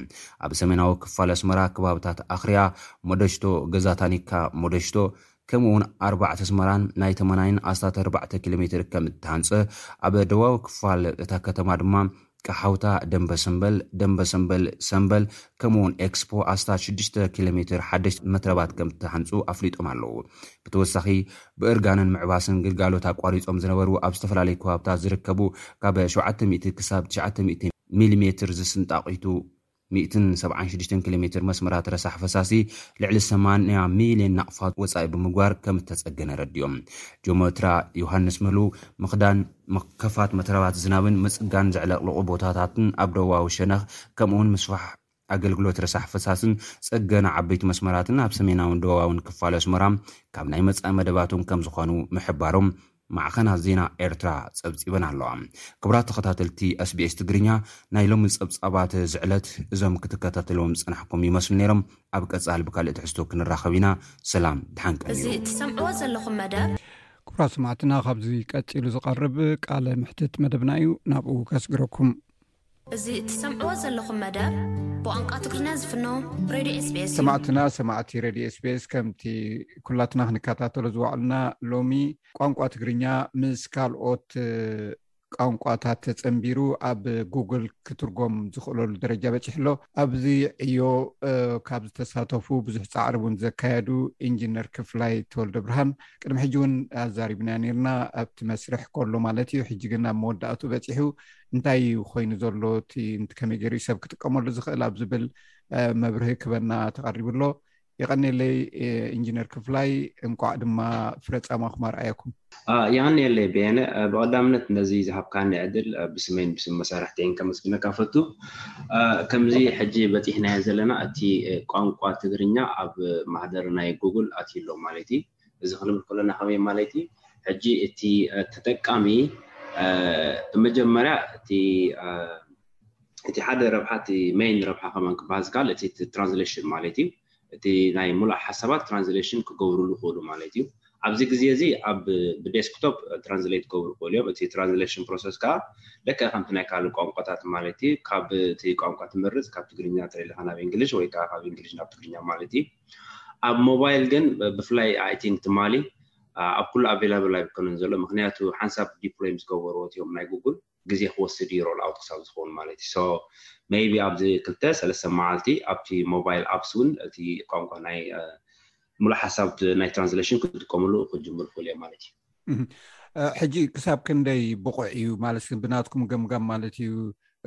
[SPEAKER 4] ኣብ ሰሜናዊ ክፋል ኣስመራ ከባብታት ኣኽርያ፣ ሞደሽቶ፣ ገዛ ታኒካ፣ ሞደሽቶ፣ ከምኡ እውን ኣርባዕተ ኣስመራን ናይ ተመናይን ኣስታት ኣርባዕተ ኪሎ ሜትር ከም እተሃንጸ፣ ኣብ ደቡባዊ ክፋል እታ ከተማ ድማ ቀሓውታ ደምበ ሰምበል፣ ደምበ ሰምበል ሰምበል፣ ከምኡ እውን ኤክስፖ ኣስታት ሽዱሽተ ኪሎ ሜትር ሓደሽቲ መትረባት ከም እተሃንጹ ኣፍሊጦም ኣለዉ። ብተወሳኺ ብእርጋንን ምዕባስን ግልጋሎት ኣቋሪጾም ዝነበሩ ኣብ ዝተፈላለዩ ከባብታት ዝርከቡ ካብ ሸውዓተ ሚእቲ ክሳብ ትሽዓተ ሚእቲ ሚሊሜትር ዝስንጣቂቱ ሚእትን ሰብዓን ሽዱሽተን ኪሎ ሜትር መስመራት ረሳሕ ፈሳሲ ልዕሊ ሰማንያ ሚልየን ናቕፋ ወፃኢ ብምግባር ከም እተፀገነ ኣረዲኦም። ጆመትራ ዮሃንስ ምህሉ ምኽዳን ምከፋት መትረባት ዝናብን ምፅጋን ዘዕለቕልቑ ቦታታትን ኣብ ደቡባዊ ሸነኽ ከምኡ እውን ምስፋሕ ኣገልግሎት ረሳሕ ፈሳስን ፀገና ዓበይቲ መስመራትን ኣብ ሰሜናውን ደቡባውን ክፋል ኣስመራ ካብ ናይ መፃኢ መደባቶም ከም ዝኾኑ ምሕባሮም ማዕኸናት ዜና ኤርትራ ጸብጺበን ኣለዋ። ክቡራት ተኸታተልቲ SBS ትግርኛ፣ ናይ ሎሚ ጸብጻባት ዝዕለት እዞም ክትከታተልዎም ዝጸናሕኩም ይመስሉ ነይሮም። ኣብ ቀጻሊ ብካልእ ትሕዝቶ ክንራኸብ ኢና። ሰላም ድሓን
[SPEAKER 3] እዚ ቀንዩ። እትሰምዕዎ ዘለኹም መደብ።
[SPEAKER 1] ክቡራት ሰማዕትና ካብዚ ቀጺሉ ዝቐርብ ቃለ መሕትት መደብና እዩ ናብኡ ከስግረኩም።
[SPEAKER 3] እዚ እትሰምዕዎ ዘለኹም መደብ ብቋንቋ ትግርኛ ዝፍኖ ሬድዮ ስቤስ እዩ።
[SPEAKER 1] ሰማዕትና ሰማዕቲ ሬድዮ ስቤስ ከምቲ ኩላትና ክንከታተሎ ዝዋዕልና ሎሚ ቋንቋ ትግርኛ ምስ ካልኦት ቋንቋታት ተፀንቢሩ ኣብ ጉግል ክትርጎም ዝኽእለሉ ደረጃ በፂሑ ኣሎ ኣብዚ ዕዮ ካብ ዝተሳተፉ ብዙሕ ፃዕሪ እውን ዘካየዱ ኢንጂነር ክፍላይ ተወልደ ብርሃን ቅድሚ ሕጂ እውን ኣዛሪብና ነርና ኣብቲ መስርሕ ከሎ ማለት እዩ ሕጂ ግን ኣብ መወዳእቱ በፂሑ እንታይ እዩ ኮይኑ ዘሎ እቲ ከመይ ገይሩ ዩ ሰብ ክጥቀመሉ ዝኽእል ኣብ ዝብል መብርሂ ክበና ተቐሪቡ ኣሎ የቐኒለይ ኢንጂነር ክፍላይ እንቋዕ ድማ ፍረፃማኹም ኣርኣየኩም
[SPEAKER 5] የቐኒለይ በየነ ብቐዳምነት ነዚ ዝሃብካኒ ዕድል ብስመይን ብስም መሳርሕተይን ከመስግነካ ፈቱ ከምዚ ሕጂ በፂሕናዮ ዘለና እቲ ቋንቋ ትግርኛ ኣብ ማህደር ናይ ጉግል ኣትዩ ኣሎ ማለት እዩ እዚ ክንብል ከሎና ከመይ ማለት እዩ ሕጂ እቲ ተጠቃሚ ብመጀመርያ እቲ እቲ ሓደ ረብሓ እቲ ሜይን ረብሓ ከማን ክበሃል ዝከኣል እቲ ትራንስሌሽን ማለት እዩ እቲ ናይ ሙሉእ ሓሳባት ትራንስሌሽን ክገብርሉ ይኽእሉ ማለት እዩ ኣብዚ ግዜ እዚ ኣብ ብዴስክቶፕ ትራንስሌት ክገብሩ ይኽእሉ እዮም እቲ ትራንስሌሽን ፕሮሰስ ከዓ ልክዕ ከምቲ ናይ ካልእ ቋንቋታት ማለት እዩ ካብ እቲ ቋንቋ ትመርፅ ካብ ትግርኛ ተለሊኻ ናብ እንግሊሽ ወይ ከዓ ካብ እንግሊሽ ናብ ትግርኛ ማለት እዩ ኣብ ሞባይል ግን ብፍላይ ኣይ ቲንክ ትማሊ ኣብ ኩሉ ኣቬላብል ኣይኮነን ዘሎ ምክንያቱ ሓንሳብ ዲፕሎይ ምስ ገበርዎ እቲኦም ናይ ጉጉል ግዜ ክወስድ እዩ ሮል ኣውት ክሳብ ዝከውን ማለት እዩ ሶ መይቢ ኣብዚ ክልተ ሰለስተ መዓልቲ ኣብቲ ሞባይል ኣፕስ እውን እቲ ቋንቋ ናይ ሙሉእ ሓሳብ ናይ ትራንስሌሽን ክጥቀምሉ ክጅምሩ ክክእሉ እዮም ማለት እዩ።
[SPEAKER 1] ሕጂ ክሳብ ክንደይ ብቑዕ እዩ ማለት ብናትኩም ገምጋም ማለት እዩ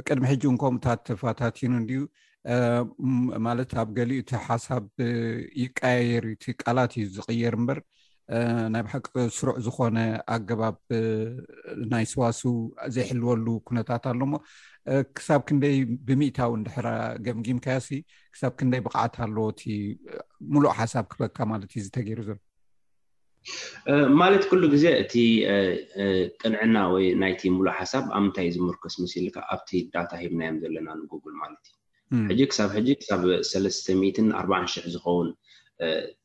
[SPEAKER 1] ቅድሚ ሕጂ ን ከምኡታት ተፋታትኑ እንድዩ ማለት ኣብ ገሊኡ እቲ ሓሳብ ይቀያየር እቲ ቃላት እዩ ዝቅየር እምበር ናይ ብሓቂ ስሩዕ ዝኮነ ኣገባብ ናይ ስዋሱ ዘይሕልወሉ ኩነታት ኣሎሞ ክሳብ ክንደይ ብምእታዊ ንድሕራ ገምጊምካያሲ ክሳብ ክንደይ ብቕዓት ኣለዎ እቲ ሙሉእ ሓሳብ ክበካ ማለት እዩ ዝተገይሩ ዘሎ
[SPEAKER 5] ማለት ኩሉ ግዜ እቲ ቅንዕና ወይ ናይቲ ሙሉእ ሓሳብ ኣብ ምንታይ እዩ ዝምርኮስ መሲልካ ኣብቲ ዳታ ሂብናዮም ዘለና ንጉግል ማለት እዩ ሕጂ ክሳብ ሕጂ ክሳብ ሰለስተ ሚእትን ኣርባዓን ሽሕ ዝኸውን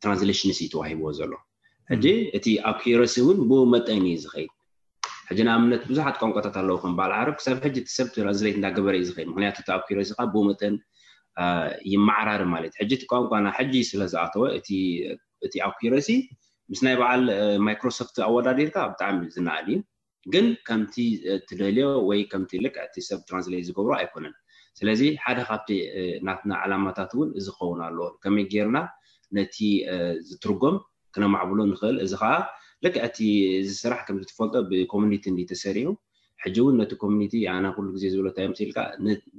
[SPEAKER 5] ትራንስሌሽንስ እዩ ተዋሂብዎ ዘሎ ሕጂ እቲ ኣኪረሲ እውን ብኡ መጠን እዩ ዝኸይድ ሕጂ ንኣብነት ብዙሓት ቋንቋታት ኣለዉ ከም በዓል ዓረብ ክሳብ ሕጂ እቲ ሰብ ትራንስሌት እንዳገበረ እዩ ዝኸይድ ምክንያቱ እቲ ኣኪረሲ ከዓ ብኡ መጠን ይመዓራሪ ማለት እዩ ሕጂ እቲ ቋንቋና ሕጂ ስለ ዝኣተወ እቲ እቲ ኣኩረሲ ምስ ናይ በዓል ማይክሮሶፍት ኣወዳዲርካ ብጣዕሚ ዝነኣድ እዩ ግን ከምቲ ትደልዮ ወይ ከምቲ ልክዕ እቲ ሰብ ትራንስሌት ዝገብሮ ኣይኮነን ስለዚ ሓደ ካብቲ ናትና ዕላማታት እውን እዚ ክኸውን ኣለዎ ከመይ ጌርና ነቲ ዝትርጎም ክነማዕብሎ ንኽእል እዚ ከዓ ልክዕ እቲ እዚ ስራሕ ከምቲ ትፈልጦ ብኮሚኒቲ እንዲ ተሰሪዑ ሕጂ እውን ነቲ ኮሚኒቲ ኣነ ኩሉ ግዜ ዝብሎ እንታይ መሲልካ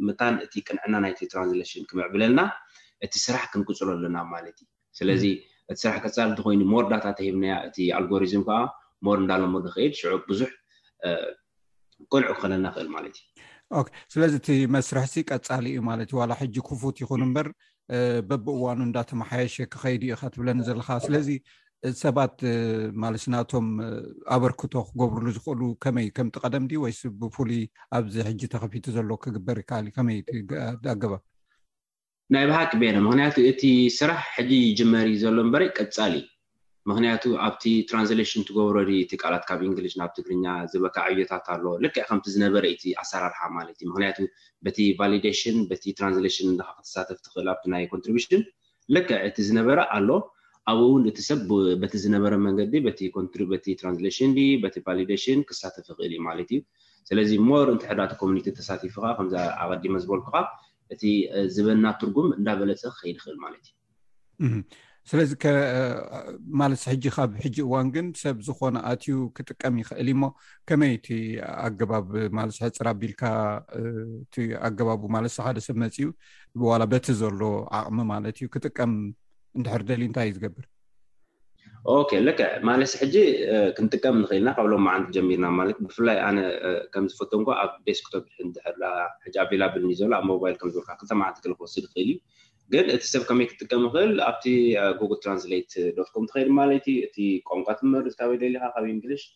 [SPEAKER 5] መታን እቲ ቅንዕና ናይቲ ትራንስሌሽን ክምዕብለልና እቲ ስራሕ ክንቅፅሎ ኣለና ማለት እዩ ስለዚ እቲ ስራሕ ቀጻሊ እንተኾይኑ ሞር ዳታ ተሂብናያ እቲ ኣልጎሪዝም ከኣ ሞር እንዳለመዶ ክኸይድ ሽዑ ብዙሕ ቅኑዕ ክኸነና ክእል ማለት
[SPEAKER 1] እዩ ኦኬ ስለዚ እቲ መስርሕ ሲ ቀጻሊ እዩ ማለት እዩ ዋላ ሕጂ ክፉት ይኹን እምበር በብእዋኑ እንዳተመሓየሸ ክኸይድ እዩ ኢካ ትብለኒ ዘለካ ስለዚ ሰባት ማለት ናቶም ኣበርክቶ ክገብርሉ ዝኽእሉ ከመይ ከምቲ ቀደም ድ ወይስ ብፍሉይ ኣብዚ ሕጂ ተኸፊቱ ዘሎ ክግበር ይከኣል እዩ ከመይ ኣገባብ
[SPEAKER 5] ናይ ብሃቂ ቤነ ምክንያቱ እቲ ስራሕ ሕጂ ይጅመር እዩ ዘሎ እምበሪ ቀጻሊ እዩ ምክንያቱ ኣብቲ ትራንዘለሽን ትገብሮ ድዩ እቲ ቃላት ካብ እንግሊሽ ናብ ትግርኛ ዝበካ ዕብዮታት ኣሎ ልክዕ ከምቲ ዝነበረ እዩ እቲ ኣሰራርሓ ማለት እዩ ምክንያቱ በቲ ቫሊደሽን በቲ ትራንዘለሽን እንድካ ክትሳተፍ ትክእል ኣብቲ ናይ ኮንትሪብሽን ልክዕ እቲ ዝነበረ ኣሎ ኣብኡ ውን እቲ ሰብ በቲ ዝነበረ መንገዲ በቲ ኮንትሪ በቲ ትራንዘለሽን ድዩ በቲ ቫሊደሽን ክሳተፍ ይክእል እዩ ማለት እዩ ስለዚ ሞር እንተሕዳቲ ኮሚኒቲ ተሳቲፍካ ከምዛ ኣቀዲመ ዝበልኩካ እቲ ዝበና ትርጉም እንዳበለፀ ክኸይድ ይኽእል ማለት
[SPEAKER 1] እዩ። ስለዚ ማለት ሕጂ ካብ ሕጂ እዋን ግን ሰብ ዝኾነ ኣትዩ ክጥቀም ይኽእል እዩሞ ከመይ እቲ ኣገባብ ማለት ሕፅር ኣቢልካ እቲ ኣገባቡ ማለት ሓደ ሰብ መፅኡ ዋላ በቲ ዘሎ ዓቕሚ ማለት እዩ ክጥቀም እንድሕር ደልዩ እንታይ እዩ ዝገብር?
[SPEAKER 5] ኦኬ ልክዕ ማለት ሕጂ ክንጥቀም ንኽእልና ካብ ሎም መዓንቲ ጀሚርና ማለት ብፍላይ ኣነ ከም ዝፈተንኳ ኣብ ዴስክቶፕ ድሕር ሕጂ ኣቬላብል እዩ ዘሎ ኣብ ሞባይል ከም ዝበልካ ክልተ መዓንቲ ክለ ክወስድ ይኽእል እዩ ግን እቲ ሰብ ከመይ ክጥቀም ይኽእል ኣብቲ ጉግል ትራንስሌት ዶት ኮም ትኸይድ ማለት እዩ እቲ ቋንቋ ትመርፅ ካበይ ደሊኻ ካብ እንግሊሽ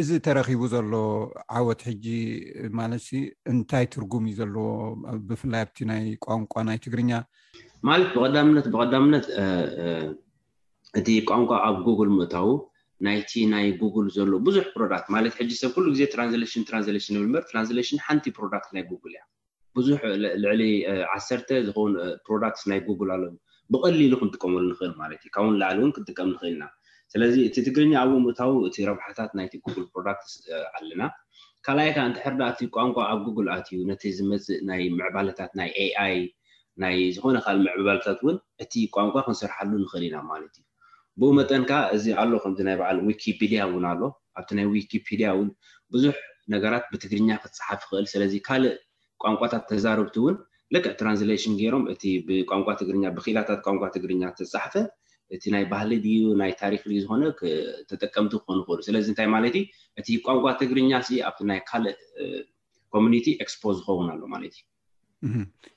[SPEAKER 5] እዚ
[SPEAKER 1] ተረኪቡ ዘሎ ዓወት ሕጂ ማለት እንታይ ትርጉም እዩ ዘለዎ ብፍላይ ኣብቲ ናይ ቋንቋ ናይ ትግርኛ
[SPEAKER 5] ማለት ብቀዳምነት ብቀዳምነት እቲ ቋንቋ ኣብ ጉግል ምእታው ናይቲ ናይ ጉግል ዘሎ ብዙሕ ፕሮዳክት ማለት ሕጂ ሰብ ኩሉ ግዜ ትራንስሌሽን ትራንስሌሽን ንብል እምበር ትራንስሌሽን ሓንቲ ፕሮዳክት ናይ ጉግል እያ ብዙሕ ልዕሊ ዓሰርተ ዝኸውን ፕሮዳክትስ ናይ ጉግል ኣሎ ብቐሊሉ ክንጥቀመሉ ንኽእል ማለት እዩ ካብኡ ንላዕሊ እውን ክንጥቀም ንኽእል ኢና ስለዚ እቲ ትግርኛ ኣብኡ ምእታዉ እቲ ረብሓታት ናይቲ ጉግል ፕሮዳክትስ ኣለና ካልኣይ ከኣ እንድሕር ደኣ እቲ ቋንቋ ኣብ ጉግል ኣትዩ ነቲ ዝመጽእ ናይ ምዕባለታት ናይ ኤኣይ ናይ ዝኾነ ካልእ ምዕባለታት እውን እቲ ቋንቋ ክንሰርሓሉ ንኽእል ኢና ማለት እዩ ብኡ መጠን ከኣ እዚ ኣሎ ከምዚ ናይ በዓል ዊኪቢልያ እውን ኣሎ ኣብቲ ናይ ዊኪፒድያ እውን ብዙሕ ነገራት ብትግርኛ ክጸሓፍ ይኽእል ሰለዚ ካልእ ቋንቋታት ተዛረብቲ እውን ልክዕ ትራንስሌሽን ጌሮም እቲ ብቋንቋ ትግርኛ ብኪኢላታት ቋንቋ ትግርኛ ዝተጻሕፈ እቲ ናይ ባህሊ ድዩ ናይ ታሪክ ድዩ ዝኾነ ተጠቀምቲ ክኾኑ ይኽእሉ ስለዚ እንታይ ማለት እዩ እቲ ቋንቋ ትግርኛ ሲ ኣብቲ ናይ ካልእ ኮሚኒቲ ኤክስፖዝ ዝኸውን ኣሎ ማለት እዩ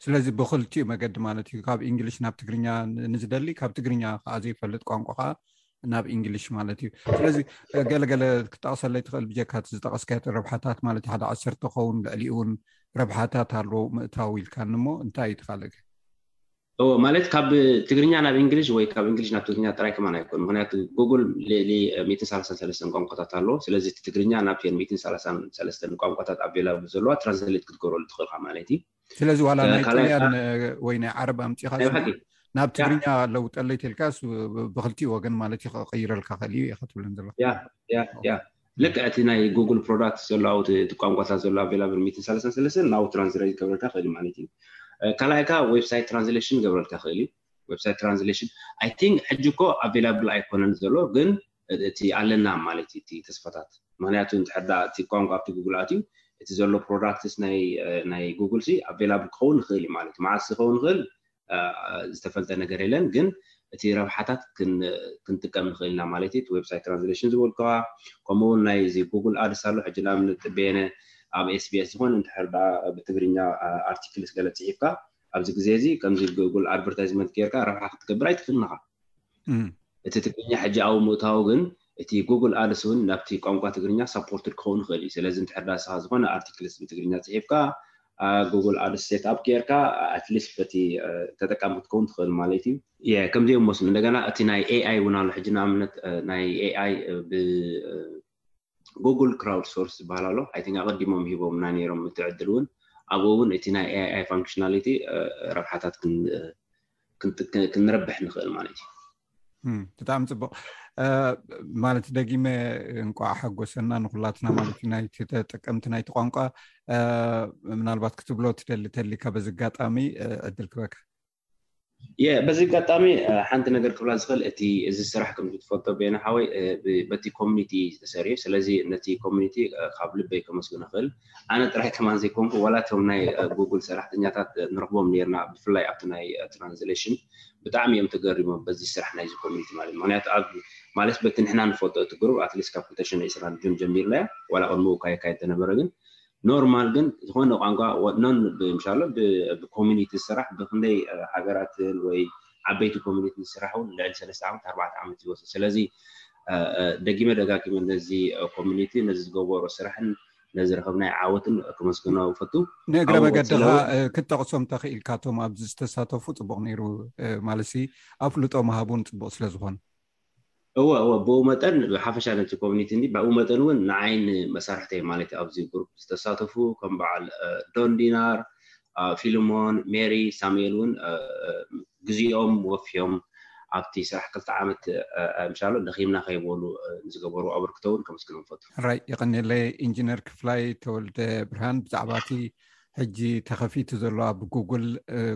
[SPEAKER 1] ስለዚ ብክልቲኡ መገዲ ማለት እዩ ካብ እንግሊሽ ናብ ትግርኛ ንዝደሊ ካብ ትግርኛ ከዓ ዘይፈልጥ ቋንቋ ከዓ ናብ እንግሊሽ ማለት እዩ ስለዚ ገለገለ ክጠቅሰለይ ትኽእል ብጀካ እቲ ዝጠቀስካዮ ረብሓታት ማለት ሓደ ዓሰርተ ኸውን ልዕሊኡውን ረብሓታት ኣለዎ ምእታው ኢልካኒ እሞ እንታይ እዩ ተካለገ እዎ
[SPEAKER 5] ማለት ካብ ትግርኛ ናብ እንግሊሽ ወይ ካብ እንግሊሽ ናብ ትግርኛ ጥራይ ከማን ኣይኮን ምክንያቱ ጉግል ልእሊ ሚእትን ሰላሳን ሰለስተን ቋንቋታት ኣለዎ ስለዚ እቲ ትግርኛ ናብ ቴን ሚእትን ሰላሳን ሰለስተን ቋንቋታት ኣቬላብ ዘለዋ ትራንስሌት ክትገብረሉ ትኽእል ኢኻ ማለት እዩ
[SPEAKER 1] ስለዚ ዋላ ናይ ጥልያን ወይ ናይ ዓረብ ኣምፂኻ ናብ ትግርኛ ለውጠለይ ተልካ ብክልቲኡ ወገን ማለት እዩ ከቀይረልካ ኸእል እዩ ኢኻ ትብለን
[SPEAKER 5] ዘለካ ልክዕ እቲ ናይ ጉግል ፕሮዳክት ዘሎ ኣብኡ እቲ ቋንቋታት ዘሎ ኣቬላብል ሚእትን ሳላሳን ሰለስተን ናብኡ ትራንስሌት ክገብረልካ ይኽእል እዩ ማለት እዩ። ካልኣይ ከኣ ዌብሳይት ትራንስሌሽን ክገብረልካ ይኽእል እዩ። ዌብሳይት ትራንስሌሽን ኣይ ቲንክ ሕጂ እኮ ኣቬላብል ኣይኮነን ዘሎ ግን እቲ ኣለና ማለት እዩ እቲ ተስፋታት ምክንያቱ እንድሕር ደኣ እቲ ቋንቋ ኣብቲ ጉግል ኣትዩ እቲ ዘሎ ፕሮዳክትስ ናይ ናይ ጉግል ሲ ኣቬላብል ክኸውን ይኽእል እዩ ማለት እዩ። መዓስ ክኸውን ይኽእል ዝተፈልጠ ነገር የለን ግን እቲ ረብሓታት ክንጥቀም ንኽእል ኢና ማለት እዩ። እቲ ዌብሳይት ትራንስሌሽን ዝበልኩኻ ከምኡ እውን ናይ እዚ ጉግል ኣድስ ኣሎ ሕጂ ንኣብነት በየነ ኣብ ኤስቢኤስ ዝኾነ እንድሕር ደኣ ብትግርኛ ኣርቲክልስ ገለ ፅሒፍካ ኣብዚ ግዜ እዚ ከምዚ ጉግል ኣድቨርታይዝመንት ጌርካ ረብሓ ክትገብር ኣይትኽእልን ኢኻ። እቲ ትግርኛ ሕጂኣዊ ምእታዉ ግን እቲ ጉግል ኣድስ ውን ናብቲ ቋንቋ ትግርኛ ሳፖርትድ ክኸውን ይኽእል እዩ ስለዚ እንድሕር ዳኣ ንስኻ ዝኾነ ኣርቲክልስ ብትግርኛ ጺሒፍካ ጉግል ኣድስ ሴት ኣፕ ጌርካ ኣትሊስት በቲ ተጠቃሚ ክትከውን ትኽእል ማለት እዩ። ከምዚኦም መስሉ እንደገና እቲ ናይ ኤኣይ ውን ኣሎ ሕጂ ንኣብነት ናይ ኤኣይ ብ ጎጎል ክራውድ ሶርስ ዝበሃል ኣሎ ኣይ ቲንክ ኣቐዲሞም ሂቦምና ነይሮም እቲ ዕድል እውን ኣብኡ እውን እቲ ናይ ኤኣይ ፋንክሽናሊቲ ረብሓታት ክንረብሕ ንኽእል ማለት እዩ
[SPEAKER 1] ብጣዕሚ ፅቡቅ ማለት ደጊመ እንቋ ሓጎሰና ንኩላትና ማለት እዩ ናይቲ ተጠቀምቲ ናይቲ ቋንቋ ምናልባት ክትብሎ ትደሊ ተሊካ በዚ ኣጋጣሚ ዕድል ክበካ
[SPEAKER 5] በዚ ኣጋጣሚ ሓንቲ ነገር ክብላ ዝኽእል እቲ እዚ ስራሕ ከምዚ ትፈልጦ ቤና ሓወይ በቲ ኮሚኒቲ እዩ ዝተሰርዩ ስለዚ ነቲ ኮሚኒቲ ካብ ልበይ ከመስግን እኽእል ኣነ ጥራይ ከማን ዘይኮንኩ ዋላ እቶም ናይ ጉግል ሰራሕተኛታት ንረኽቦም ነርና ብፍላይ ኣብቲ ናይ ትራንስሌሽን ብጣዕሚ እዮም ተገሪሞም በዚ ስራሕ ናይዚ ኮሚኒቲ ማለት ምክንያቱ ኣብ ማለት በቲ ንሕና ንፈልጦ እቲ ግሩብ ኣትሊስት ካብ ክልተ ሸነ ዕስራን ጁን ጀሚርና ዋላ ቅድሚ ውካየካ ተነበረ ግን ኖርማል ግን ዝኾነ ቋንቋ ኖን ብምሻሎ ብኮሚኒቲ ዝስራሕ ብክንደይ ሃገራትን ወይ ዓበይቲ ኮሚኒቲ ዝስራሕ እውን ልዕሊ ሰለስተ ዓመት ኣርባዕተ ዓመት ይወስድ ስለዚ ደጊመ ደጋጊመ ነዚ ኮሚኒቲ ነዚ ዝገበሮ ስራሕን ነዚ ረኸብናይ ዓወትን ክመስግኖ ፈቱ
[SPEAKER 1] ንእግረ መገድኻ ክትጠቕሶም ተኽኢልካቶም ኣብዚ ዝተሳተፉ ፅቡቕ ነይሩ ማለት ኣፍልጦ ምሃቡን ፅቡቕ ስለ ዝኾነ
[SPEAKER 5] እወ እወ ብኡ መጠን ብሓፈሻ ነቲ ኮሚኒቲ እንዲ ብኡ መጠን እውን ንዓይ ን መሳርሕተይ ማለት ኣብዚ ግሩፕ ዝተሳተፉ ከም በዓል ዶን ዲናር ፊልሞን ሜሪ ሳሙኤል እውን ግዜኦም ወፍዮም ኣብቲ ስራሕ ክልተ ዓመት ምሻሎ ደኺምና ከይበሉ ንዝገበሩ ኣበርክቶ እውን ከመስግኖም ፈቱ።
[SPEAKER 1] ሕራይ የቐኔለይ ኢንጅነር ክፍላይ ተወልደ ብርሃን ብዛዕባ እቲ ሕጂ ተኸፊቱ ዘሎ ኣብ ጉግል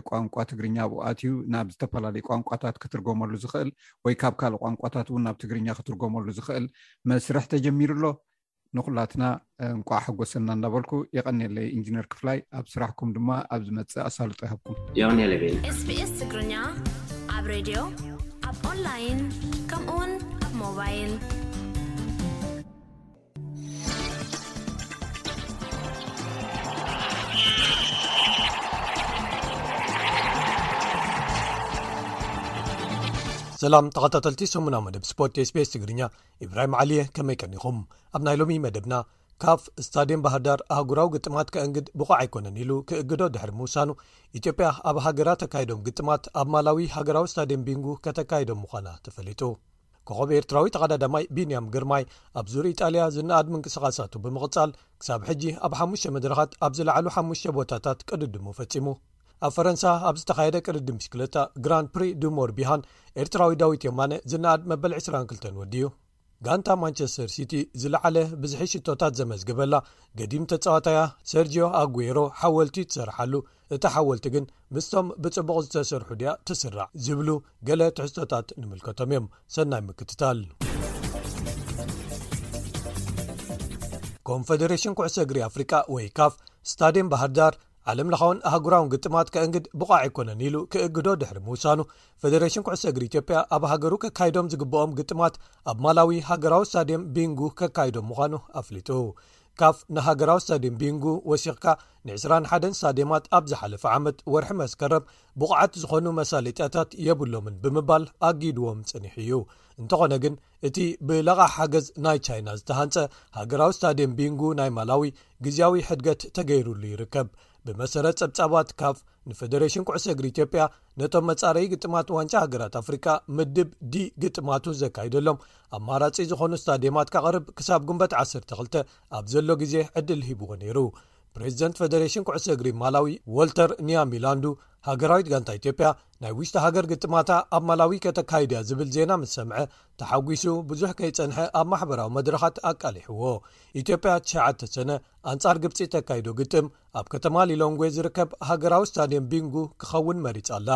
[SPEAKER 1] ቋንቋ ትግርኛ ብኡ ኣትዩ ናብ ዝተፈላለዩ ቋንቋታት ክትርጎመሉ ዝኽእል ወይ ካብ ካልእ ቋንቋታት እውን ናብ ትግርኛ ክትርጎመሉ ዝኽእል መስርሕ ተጀሚሩ ኣሎ ንኩላትና እንቋዕ ሓጎሰና እናበልኩ የቐኒየለይ ኢንጂነር ክፍላይ ኣብ ስራሕኩም ድማ ኣብ ዝመፅእ ኣሳልጦ ይሃብኩም
[SPEAKER 3] የቐኒየለይ ቤን ስቢስ ትግርኛ ኣብ ሬድዮ ኣብ ኦንላይን ከምኡውን ኣብ ሞባይል
[SPEAKER 2] ሰላም ተኸታተልቲ ሰሙና መደብ ስፖርት ስፔስ ትግርኛ ኢብራሂም ዓሊየ ከመይ ቀኒኹም ኣብ ናይ ሎሚ መደብና ካፍ ስታድየም ባህርዳር ኣህጉራዊ ግጥማት ከእንግድ ብቑዕ ኣይኮነን ኢሉ ክእግዶ ድሕሪ ምውሳኑ ኢትዮጵያ ኣብ ሃገራ ተካይዶም ግጥማት ኣብ ማላዊ ሃገራዊ ስታድየም ቢንጉ ከተካይዶም ምዃና ተፈሊጡ ኮኾብ ኤርትራዊ ተቐዳዳማይ ቢንያም ግርማይ ኣብ ዙር ኢጣልያ ዝነኣድ ምንቅስቓሳቱ ብምቕጻል ክሳብ ሕጂ ኣብ ሓሙሽተ መድረኻት ኣብ ዝለዓሉ ሓሙሽተ ቦታታት ቅድድሙ ፈጺሙ ኣብ ፈረንሳ ኣብ ዝተኻየደ ቅድድም ብሽክለታ ግራንድ ፕሪ ድሞር ቢሃን ኤርትራዊ ዳዊት የማነ ዝነኣድ መበል 22 ወዲ እዩ ጋንታ ማንቸስተር ሲቲ ዝለዓለ ብዝሒ ሽቶታት ዘመዝገበላ ገዲም ተጻዋታያ ሰርጅዮ ኣጉሮ ሓወልቲ ትሰርሓሉ እታ ሓወልቲ ግን ምስቶም ብጽቡቕ ዝተሰርሑ ድያ ትስራዕ ዝብሉ ገለ ትሕዝቶታት ንምልከቶም እዮም ሰናይ ምክትታል ኮንፈደሬሽን ኩዕሶ እግሪ ኣፍሪቃ ወይ ካፍ ስታድየም ባህርዳር ዓለም ለኻውን ኣህጉራውን ግጥማት ከእንግድ ብቑዕ ኣይኮነን ኢሉ ክእግዶ ድሕሪ ምውሳኑ ፈደሬሽን ኩዕሶ እግሪ ኢትዮጵያ ኣብ ሃገሩ ከካይዶም ዝግብኦም ግጥማት ኣብ ማላዊ ሃገራዊ ስታድየም ቢንጉ ከካይዶም ምዃኑ ኣፍሊጡ ካፍ ንሃገራዊ ስታድዩም ቢንጉ ወሲኽካ ንዕስራን ሓደን ስታድየማት ኣብ ዝሓለፈ ዓመት ወርሒ መስከረም ብቑዓት ዝኾኑ መሳለጥያታት የብሎምን ብምባል ኣጊድዎም ጽኒሑ እዩ እንተኾነ ግን እቲ ብለቓሕ ሓገዝ ናይ ቻይና ዝተሃንፀ ሃገራዊ ስታድየም ቢንጉ ናይ ማላዊ ግዜያዊ ሕድገት ተገይሩሉ ይርከብ ብመሰረት ጸብጻባት ካፍ ንፈደሬሽን ኩዕሰ እግሪ ኢትዮጵያ ነቶም መጻረዪ ግጥማት ዋንጫ ሃገራት ኣፍሪቃ ምድብ ዲ ግጥማቱ ዘካይደሎም ኣማራጺ ዝኾኑ ስታድየማት ካቕርብ ክሳብ ጉንበት 12 ኣብ ዘሎ ግዜ ዕድል ሂብዎ ነይሩ። ፕሬዚደንት ፈደሬሽን ኩዕሶ እግሪ ማላዊ ዎልተር ኒያሚላንዱ ሃገራዊት ጋንታ ኢትዮጵያ ናይ ውሽጢ ሃገር ግጥማታ ኣብ ማላዊ ከተካይድ እያ ዝብል ዜና ምስ ሰምዐ ተሓጒሱ ብዙሕ ከይጸንሐ ኣብ ማሕበራዊ መድረኻት ኣቃሊሕዎ ኢትዮጵያ ትሽዓተ ሰነ ኣንጻር ግብፂ ተካይዶ ግጥም ኣብ ከተማ ሊሎንጎ ዝርከብ ሃገራዊ ስታድየም ቢንጉ ክኸውን መሪጻ ኣላ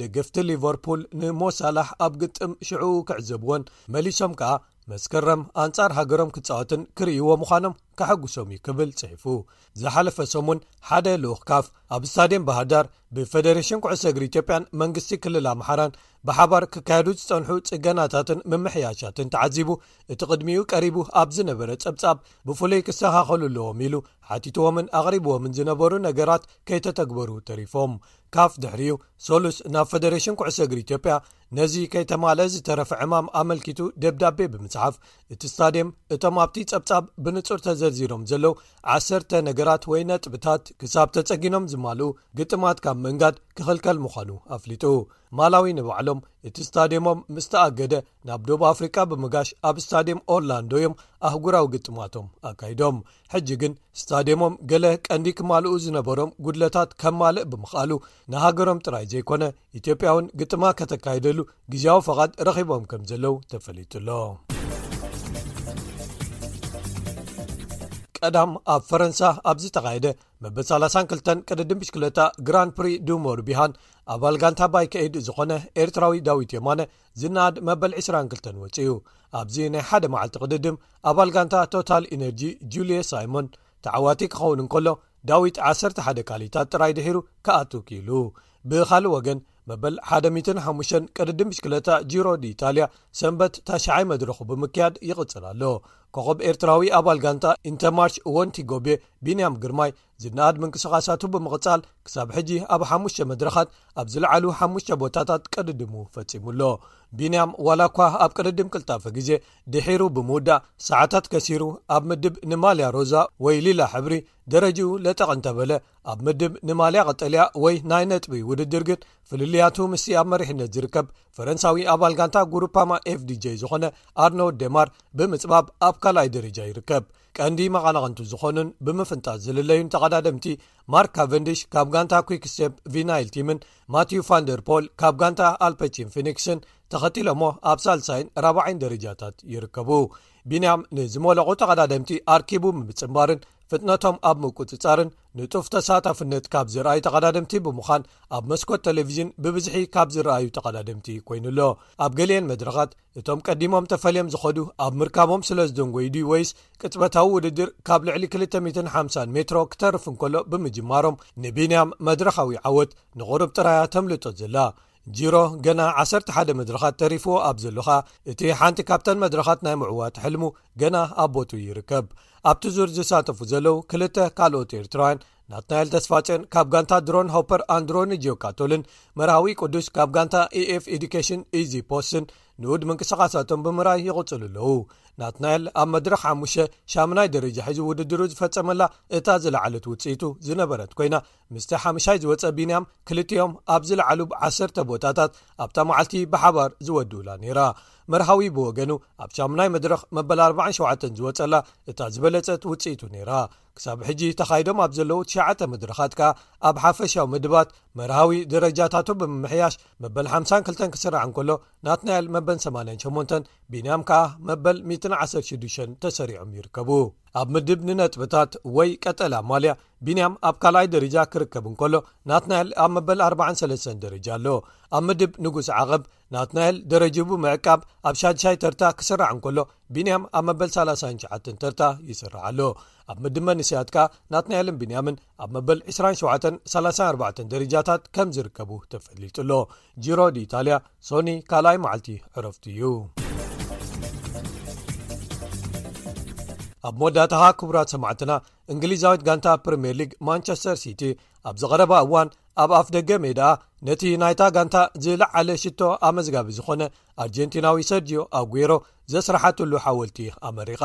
[SPEAKER 2] ደገፍቲ ሊቨርፑል ንሞሳላሕ ኣብ ግጥም ሽዑኡ ክዕዘብዎን መሊሶም ከኣ መስከረም ኣንጻር ሃገሮም ክጻወትን ክርእይዎ ምዃኖም ከሐጉሶም እዩ ክብል ጽሒፉ ዝሓለፈ ሰሙን ሓደ ልኡክ ካፍ ኣብ ስታድየም ባህርዳር ብፈደሬሽን ኩዕሰ እግሪ ኢትዮጵያን መንግስቲ ክልል ኣምሓራን ብሓባር ክካየዱ ዝጸንሑ ጽገናታትን ምምሕያሻትን ተዓዚቡ እቲ ቅድሚኡ ቀሪቡ ኣብ ዝነበረ ጸብጻብ ብፍሉይ ክሰኻኸሉ ኣለዎም ኢሉ ሓቲትዎምን ኣቕሪብዎምን ዝነበሩ ነገራት ከይተተግበሩ ተሪፎም ካፍ ድሕሪኡ ሰሉስ ናብ ፈደሬሽን ኩዕሶ እግሪ ኢትዮጵያ ነዚ ከይተማልእ ዝተረፈ ዕማም ኣመልኪቱ ደብዳቤ ብምጽሓፍ እቲ ስታድየም እቶም ኣብቲ ጸብጻብ ብንጹር ተዘርዚሮም ዘለዉ ዓሰርተ ነገራት ወይ ነጥብታት ክሳብ ተጸጊኖም ዝማልኡ ግጥማት ካብ ምእንጋድ ክኽልከል ምዃኑ ኣፍሊጡ ማላዊ ንባዕሎም እቲ ስታድየሞም ምስ ተኣገደ ናብ ዶብ ኣፍሪቃ ብምጋሽ ኣብ ስታድየም ኦርላንዶ እዮም ኣህጉራዊ ግጥማቶም ኣካይዶም ሕጂ ግን ስታድየሞም ገለ ቀንዲ ክማልኡ ዝነበሮም ጉድለታት ከማልእ ብምኽኣሉ ንሃገሮም ጥራይ ዘይኮነ ኢትዮጵያ ውን ግጥማ ከተካይደሉ ግዜያዊ ፈቓድ ረኺቦም ከም ዘለው ተፈሊጡ ኣሎ ቀዳም ኣብ ፈረንሳ ኣብ ዝተኻየደ መበል 32 ቅድድም ብሽክለታ ግራን ፕሪ ዱሞር ቢሃን ኣባል ጋንታ ባይ ከይድ ዝኾነ ኤርትራዊ ዳዊት የማነ ዝነኣድ መበል 2ራን ክልተን ወጺኡ ኣብዚ ናይ ሓደ መዓልቲ ቅድድም ኣባል ጋንታ ቶታል ኢነርጂ ጁልየ ሳይሞን ተዓዋቲ ክኸውን እንከሎ ዳዊት 11 ካልኢታት ጥራይ ድሒሩ ክኣቱ ክኢሉ ብካልእ ወገን መበል 105 ቅድድም ብሽክለታ ጅሮ ድኢታልያ ሰንበት ታሽዓይ መድረኹ ብምክያድ ይቕጽል ኣሎ ኮኸብ ኤርትራዊ ኣባል ጋንታ ኢንተርማርሽ ወንቲ ጎቤ ቢንያም ግርማይ ዝነኣድ ምንቅስቓሳቱ ብምቕጻል ክሳብ ሕጂ ኣብ ሓሙሽተ መድረኻት ኣብ ዝለዓሉ ሓሙሽተ ቦታታት ቅድድሙ ፈጺሙ ኣሎ ቢንያም ዋላ እኳ ኣብ ቅድድም ቅልጣፈ ግዜ ድሒሩ ብምውዳእ ሰዓታት ከሲሩ ኣብ ምድብ ንማልያ ሮዛ ወይ ሊላ ሕብሪ ደረጅኡ ለጠቕ እንተበለ ኣብ ምድብ ንማልያ ቀጠልያ ወይ ናይ ነጥቢ ውድድር ግን ፍልልያቱ ምስ ኣብ መሪሕነት ዝርከብ ፈረንሳዊ ኣባል ጋንታ ጉሩፓማ ኤፍdj ዝኾነ ኣርኖ ደማር ብምጽባብ ኣብ ካልኣይ ደረጃ ይርከብ ቀንዲ መቐናቕንቱ ዝኾኑን ብምፍንጣት ዝልለዩን ተቐዳደምቲ ማርክ ካቨንዲሽ ካብ ጋንታ ኩክስቴፕ ቪናይል ቲምን ማቲዩ ፋንደርፖል ካብ ጋንታ ኣልፐቺን ፊኒክስን ተኸቲሎሞ ኣብ ሳልሳይን ራብዓይን ደረጃታት ይርከቡ ቢንያም ንዝመለቑ ተቐዳደምቲ ኣርኪቡ ምምፅምባርን ፍጥነቶም ኣብ ምቁፅፃርን ንጡፍ ተሳታፍነት ካብ ዝርኣዩ ተቐዳድምቲ ብምዃን ኣብ መስኮት ቴሌቭዥን ብብዝሒ ካብ ዝረኣዩ ተቐዳድምቲ ኮይኑኣሎ ኣብ ገሊኤን መድረኻት እቶም ቀዲሞም ተፈልዮም ዝኸዱ ኣብ ምርካቦም ስለ ዝደንጎዩ ድዩ ወይስ ቅጽበታዊ ውድድር ካብ ልዕሊ 250 ሜትሮ ክተርፍ እንከሎ ብምጅማሮም ንቢንያም መድረኻዊ ዓወት ንቕሩብ ጥራያ ተምልጦ ዘላ ጂሮ ገና 11 መድረኻት ተሪፍዎ ኣብ ዘሎኻ እቲ ሓንቲ ካብተን መድረኻት ናይ ምዕዋት ሕልሙ ገና ኣብ ቦትኡ ይርከብ ኣብቲ ዙር ዝሳተፉ ዘለዉ ክልተ ካልኦት ኤርትራውያን ናታል ተስፋፅዮን ካብ ጋንታ ድሮን ሃፐር ኣንድሮኒ ጂዮካቶልን መርሃዊ ቅዱስ ካብ ጋንታ ኤኤf ኤዱኬሽን ኢዚ ፖስን ንኡድ ምንቅስቓሳቶም ብምራይ ይቕፅሉ ኣለዉ ናትናል ኣብ መድረኽ ሓሙሸ ሻሙናይ ደረጃ ሒዙ ውድድሩ ዝፈፀመላ እታ ዝለዓለት ውፅኢቱ ዝነበረት ኮይና ምስቲ ሓሙሻይ ዝወፀ ቢንያም ክልቲኦም ኣብ ዝለዓሉ ብ ዓሰርተ ቦታታት ኣብታ መዓልቲ ብሓባር ዝወድኡላ ነይራ መርሃዊ ብወገኑ ኣብ ሻሙናይ መድረኽ መበል 47 ዝወፀላ እታ ዝበለፀት ውፅኢቱ ነይራ ክሳብ ሕጂ ተኻይዶም ኣብ ዘለዉ ትሽዓተ መድረኻት ከኣ ኣብ ሓፈሻዊ ምድባት መርሃዊ ደረጃታቱ ብምምሕያሽ መበል ሓምሳን ክልተን ክስራዕ እንከሎ ናትናኤል መበን 8ማንን ሸሞንተን ቢንያም ከኣ መበል 1ዓሰርተ6ዱሽተን ተሰሪዖም ይርከቡ ኣብ ምድብ ንነጥብታት ወይ ቀጠል ኣማልያ ቢንያም ኣብ ካልኣይ ደረጃ ክርከብ እንከሎ ናትናኤል ኣብ መበል 4ባሰለስተን ደረጃ ኣሎ ኣብ ምድብ ንጉስ ዓቐብ ናትናኤል ደረጅ ብምዕቃብ ኣብ ሻድሻይ ተርታ ክስራዕ እንከሎ ቢንያም ኣብ መበል 39 ተርታ ይስራዕ ኣሎ ኣብ ምድመ ንስያት ከኣ ናትናኤልን ቢንያምን ኣብ መበል 2734 ደረጃታት ከም ዝርከቡ ተፈሊጡ ኣሎ ጅሮድ ኢታልያ ሶኒ ካልኣይ መዓልቲ ዕረፍቱ እዩ ኣብ መወዳእታኻ ክቡራት ሰማዕትና እንግሊዛዊት ጋንታ ፕሪምየር ሊግ ማንቸስተር ሲቲ ኣብዚ ቐረባ እዋን ኣብ ኣፍ ደገ ሜድኣ ነቲ ናይታ ጋንታ ዝለዓለ ሽቶ ኣመዝጋቢ ዝኾነ ኣርጀንቲናዊ ሰርጅዮ ኣጉሮ ዘስራሓትሉ ሓወልቲ ኣመሪቓ